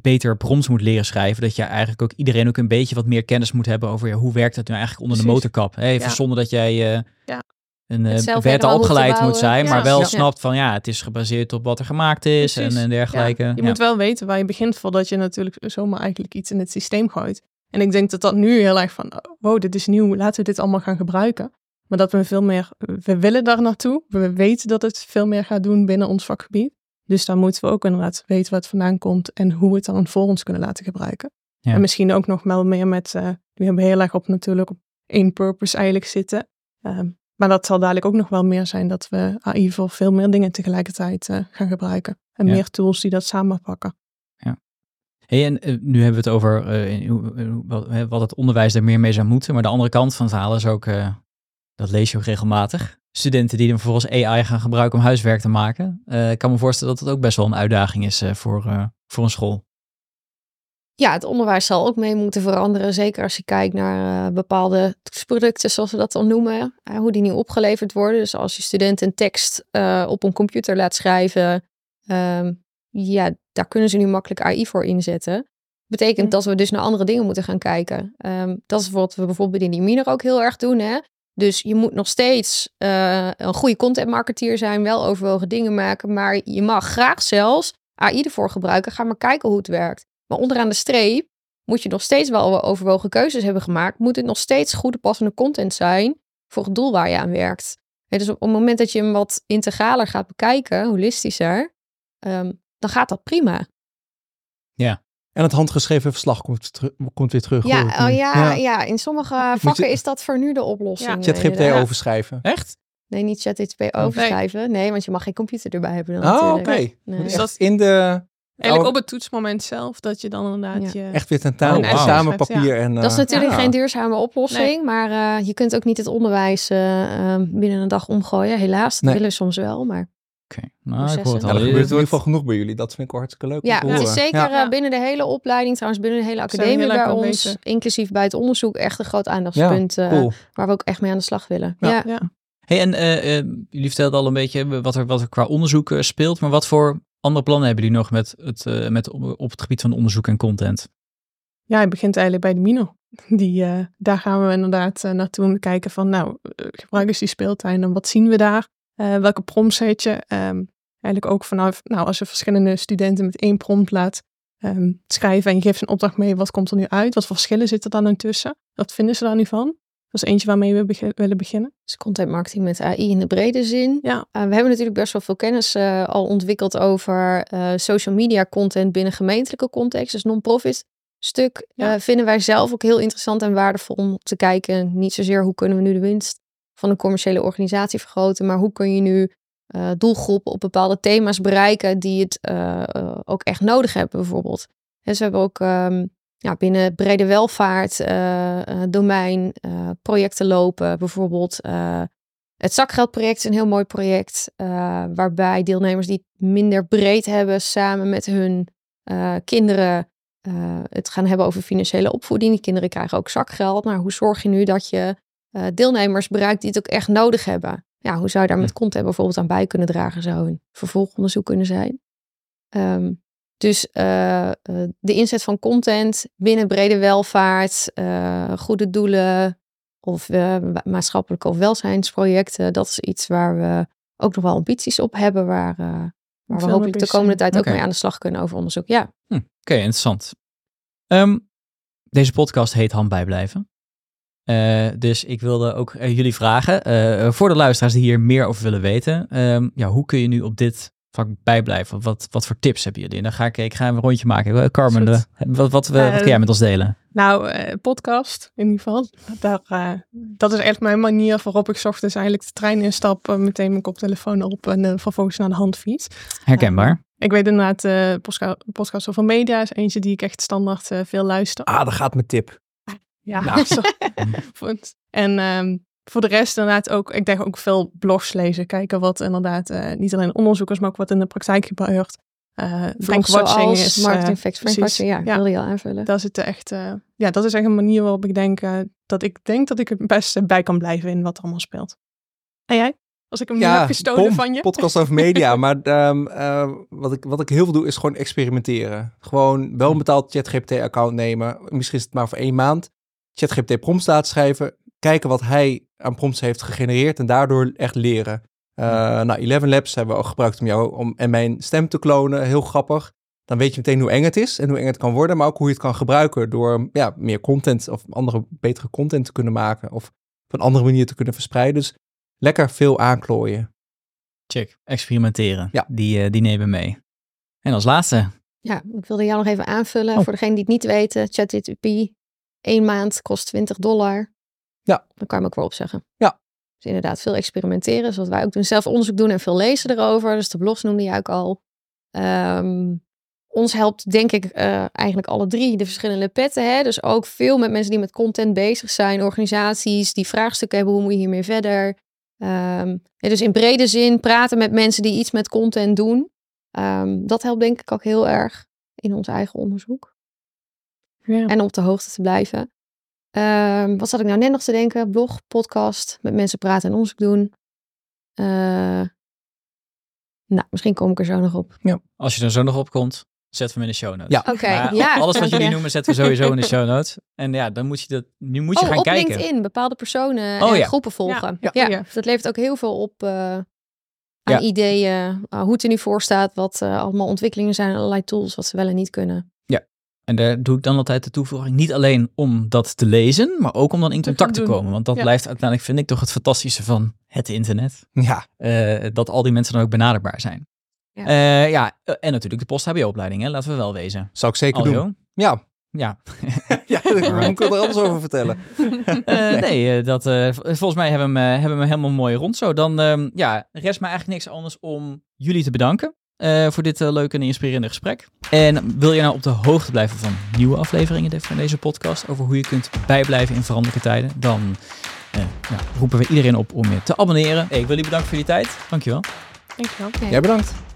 beter prompts moet leren schrijven. Dat je eigenlijk ook iedereen ook een beetje wat meer kennis moet hebben over ja, hoe werkt het nu eigenlijk onder de motorkap. Hè? Even zonder dat jij ja. Een uh, opgeleid moet zijn, maar wel snapt van ja, het is gebaseerd op wat er gemaakt is en, en, dergelijke. Je moet wel weten waar je begint voordat je natuurlijk zomaar eigenlijk iets in het systeem gooit. En ik denk dat dat nu heel erg van, wow, dit is nieuw, laten we dit allemaal gaan gebruiken. Maar dat we veel meer, we willen daar naartoe. We weten dat het veel meer gaat doen binnen ons vakgebied. Dus dan moeten we ook inderdaad weten waar het vandaan komt en hoe we het dan voor ons kunnen laten gebruiken. En misschien ook nog wel meer met, uh, we hebben heel erg op natuurlijk op één purpose eigenlijk zitten. Um, maar dat zal dadelijk ook nog wel meer zijn dat we AI voor veel meer dingen tegelijkertijd uh, gaan gebruiken. En meer tools die dat samenpakken. Ja. Hey, en uh, nu hebben we het over wat het onderwijs er meer mee zou moeten. Maar de andere kant van het verhaal is ook, dat lees je ook regelmatig studenten die dan vervolgens AI gaan gebruiken om huiswerk te maken. Ik kan me voorstellen dat het ook best wel een uitdaging is voor, voor een school. Ja, het onderwijs zal ook mee moeten veranderen. Zeker als je kijkt naar bepaalde producten, zoals we dat dan noemen. hoe die nu opgeleverd worden. Dus als je student een tekst op een computer laat schrijven. Um, ja, daar kunnen ze nu makkelijk AI voor inzetten. Betekent dat we dus naar andere dingen moeten gaan kijken. Um, dat is wat we bijvoorbeeld in die Miner ook heel erg doen. Hè? Dus je moet nog steeds een goede content marketeer zijn, wel overwogen dingen maken, maar je mag graag zelfs AI ervoor gebruiken. Ga maar kijken hoe het werkt. Maar onderaan de streep moet je nog steeds wel overwogen keuzes hebben gemaakt. Moet het nog steeds goede passende content zijn voor het doel waar je aan werkt. dus op het moment dat je hem wat integraler gaat bekijken, holistischer, um, dan gaat dat prima. Ja, en het handgeschreven verslag komt, komt weer terug. Ja, oh, ja, ja. in sommige vakken is dat voor nu de oplossing. Ja. ChatGPT overschrijven. Echt? Nee, niet ChatGPT overschrijven. Nee. want je mag geen computer erbij hebben. Dan, oh, oké. Dus dat in de... Eigenlijk op het toetsmoment zelf, dat je dan inderdaad je... Echt weer tentamen, oh, wow. samen papier en... Uh, dat is eh, natuurlijk geen duurzame oplossing, maar uh, je kunt ook niet het onderwijs uh, binnen een dag omgooien. Helaas, dat willen soms wel, maar... Oké, nou, ik hoor het al. Ja, er gebeurt in ieder geval genoeg bij jullie. Dat vind ik wel hartstikke leuk. Ja, het is zeker eh, binnen de hele opleiding, trouwens binnen de hele academie bij ons, inclusief bij het onderzoek, echt een groot aandachtspunt ja, uh, waar we ook echt mee aan de slag willen. Ja. ja. Hey, en uh, jullie vertelden al een beetje wat er, wat er qua onderzoek speelt, maar wat voor andere plannen hebben jullie nog met het, met, op het gebied van onderzoek en content? Ja, het begint eigenlijk bij de Mino. (laughs) Die, daar gaan we inderdaad naartoe om te kijken van, nou, gebruik eens die speeltuin en wat zien we daar? Welke prompts heet je? Um, eigenlijk ook vanaf, nou, als je verschillende studenten met één prompt laat um, schrijven en je geeft een opdracht mee, wat komt er nu uit? Wat voor verschillen zitten er dan intussen? Wat vinden ze daar nu van? Dat is eentje waarmee we willen beginnen. Dus content marketing met AI in de brede zin. Ja. Uh, we hebben natuurlijk best wel veel kennis uh, al ontwikkeld over social media content binnen gemeentelijke context. Dus non-profit stuk ja. vinden wij zelf ook heel interessant en waardevol om te kijken. Niet zozeer hoe kunnen we nu de winst van een commerciële organisatie vergroten. Maar hoe kun je nu doelgroepen op bepaalde thema's bereiken die het ook echt nodig hebben, bijvoorbeeld. En ze hebben ook um, ja, binnen brede welvaart domein projecten lopen, bijvoorbeeld. het zakgeldproject is een heel mooi project, waarbij deelnemers die het minder breed hebben, samen met hun kinderen het gaan hebben over financiële opvoeding. Die kinderen krijgen ook zakgeld. Maar hoe zorg je nu dat je uh, deelnemers bereikt die het ook echt nodig hebben. Ja, hoe zou je daar met content bijvoorbeeld aan bij kunnen dragen? Zou een vervolgonderzoek kunnen zijn. Um, dus uh, de inzet van content binnen brede welvaart, uh, goede doelen of maatschappelijke of welzijnsprojecten, dat is iets waar we ook nog wel ambities op hebben, waar, waar we hopelijk de komende tijd ook mee aan de slag kunnen over onderzoek. Ja. Hm, Oké, interessant. Um, deze podcast heet Hand bijblijven. Uh, dus ik wilde ook uh, jullie vragen, uh, voor de luisteraars die hier meer over willen weten, um, ja, hoe kun je nu op dit vak bijblijven, wat, wat voor tips hebben jullie? En dan ga ik, ik ga een rondje maken. Carmen, de, wat, wat, wat, wat jij met ons delen? Nou, uh, podcast in ieder geval. Daar, uh, dat is echt mijn manier waarop ik ochtends eigenlijk de trein instap, uh, meteen mijn koptelefoon op en vervolgens naar de handfiets. Herkenbaar. ik weet inderdaad, uh, podcast over media is eentje die ik echt standaard veel luister. Ah, dat gaat mijn tip. Ja, nou. (laughs) en um, voor de rest inderdaad ook, ik denk ook veel blogs lezen. Kijken wat inderdaad uh, niet alleen onderzoekers, maar ook wat in de praktijk gebeurt. Uh, Frankwatching is... Marketing uh, facts, Frankwatching, ja, ja, wilde je al aanvullen. Dat is, het echt, uh, ja, dat is echt een manier waarop ik denk dat ik denk dat ik het beste bij kan blijven in wat er allemaal speelt. En jij? Als ik hem ja, nu heb gestolen van je. podcast over media. (laughs) maar um, wat, ik, wat ik heel veel doe is gewoon experimenteren. Gewoon wel een betaald ChatGPT-account nemen. Misschien is het maar voor één maand. ChatGPT prompts laten schrijven kijken wat hij aan prompts heeft gegenereerd en daardoor echt leren. Uh, nou, Eleven Labs hebben we ook gebruikt om jou om, en mijn stem te klonen. Heel grappig. Dan weet je meteen hoe eng het is en hoe eng het kan worden, maar ook hoe je het kan gebruiken door ja, meer content of andere betere content te kunnen maken of op een andere manier te kunnen verspreiden. Dus lekker veel aanklooien. Check, experimenteren. Ja. Die, uh, die nemen mee. En als laatste. Ja, ik wilde jou nog even aanvullen. Oh. Voor degene die het niet weten, ChatGPT, één maand kost 20 dollar. Ja. Dan kan je ook wel opzeggen. Ja. Dus inderdaad, veel experimenteren, zoals wij ook doen. Zelf onderzoek doen en veel lezen erover. Dus de blogs noemde je ook al. Um, ons helpt, denk ik, uh, eigenlijk alle drie de verschillende petten. Hè? Dus ook veel met mensen die met content bezig zijn, organisaties die vraagstukken hebben, hoe moet je hiermee verder? Um, ja, dus in brede zin praten met mensen die iets met content doen. Um, dat helpt denk ik ook heel erg in ons eigen onderzoek. Ja. En om op de hoogte te blijven. Um, wat zat ik nou net nog te denken? Blog, podcast, met mensen praten en onderzoek doen. Uh, nou, misschien kom ik er zo nog op. Ja. Als je er zo nog op komt, zetten we hem in de show notes. Ja, oké. ja. Alles wat jullie noemen, zetten we sowieso in de show notes. En ja, dan moet je, dat, nu moet je oh, gaan op kijken. LinkedIn, bepaalde personen oh, en ja. groepen volgen. Ja, ja. ja, dat levert ook heel veel op uh, aan ideeën. Uh, hoe het er nu voor staat, wat uh, allemaal ontwikkelingen zijn, allerlei tools, wat ze wel en niet kunnen. En daar doe ik dan altijd de toevoeging. Niet alleen om dat te lezen, maar ook om dan in contact te komen. Want dat blijft uiteindelijk, vind ik, toch het fantastische van het internet. Ja. Uh, dat al die mensen dan ook benaderbaar zijn. Ja, uh, ja en natuurlijk de post-HBO-opleiding, laten we wel wezen. Zou ik zeker Aljo? doen. Ja. Ja. (laughs) ja, ik er alles over vertellen. uh, (laughs) nee, dat, volgens mij hebben we, hem, hebben we helemaal mooi rond zo. Dan ehm, ja, rest me eigenlijk niks anders om jullie te bedanken. Uh, voor dit uh, leuke en inspirerende gesprek. En wil je nou op de hoogte blijven van nieuwe afleveringen van deze podcast over hoe je kunt bijblijven in veranderlijke tijden, dan uh, nou, roepen we iedereen op om je te abonneren. Hey, ik wil jullie bedanken voor jullie tijd. Dankjewel. Dankjewel. Okay. Jij bedankt.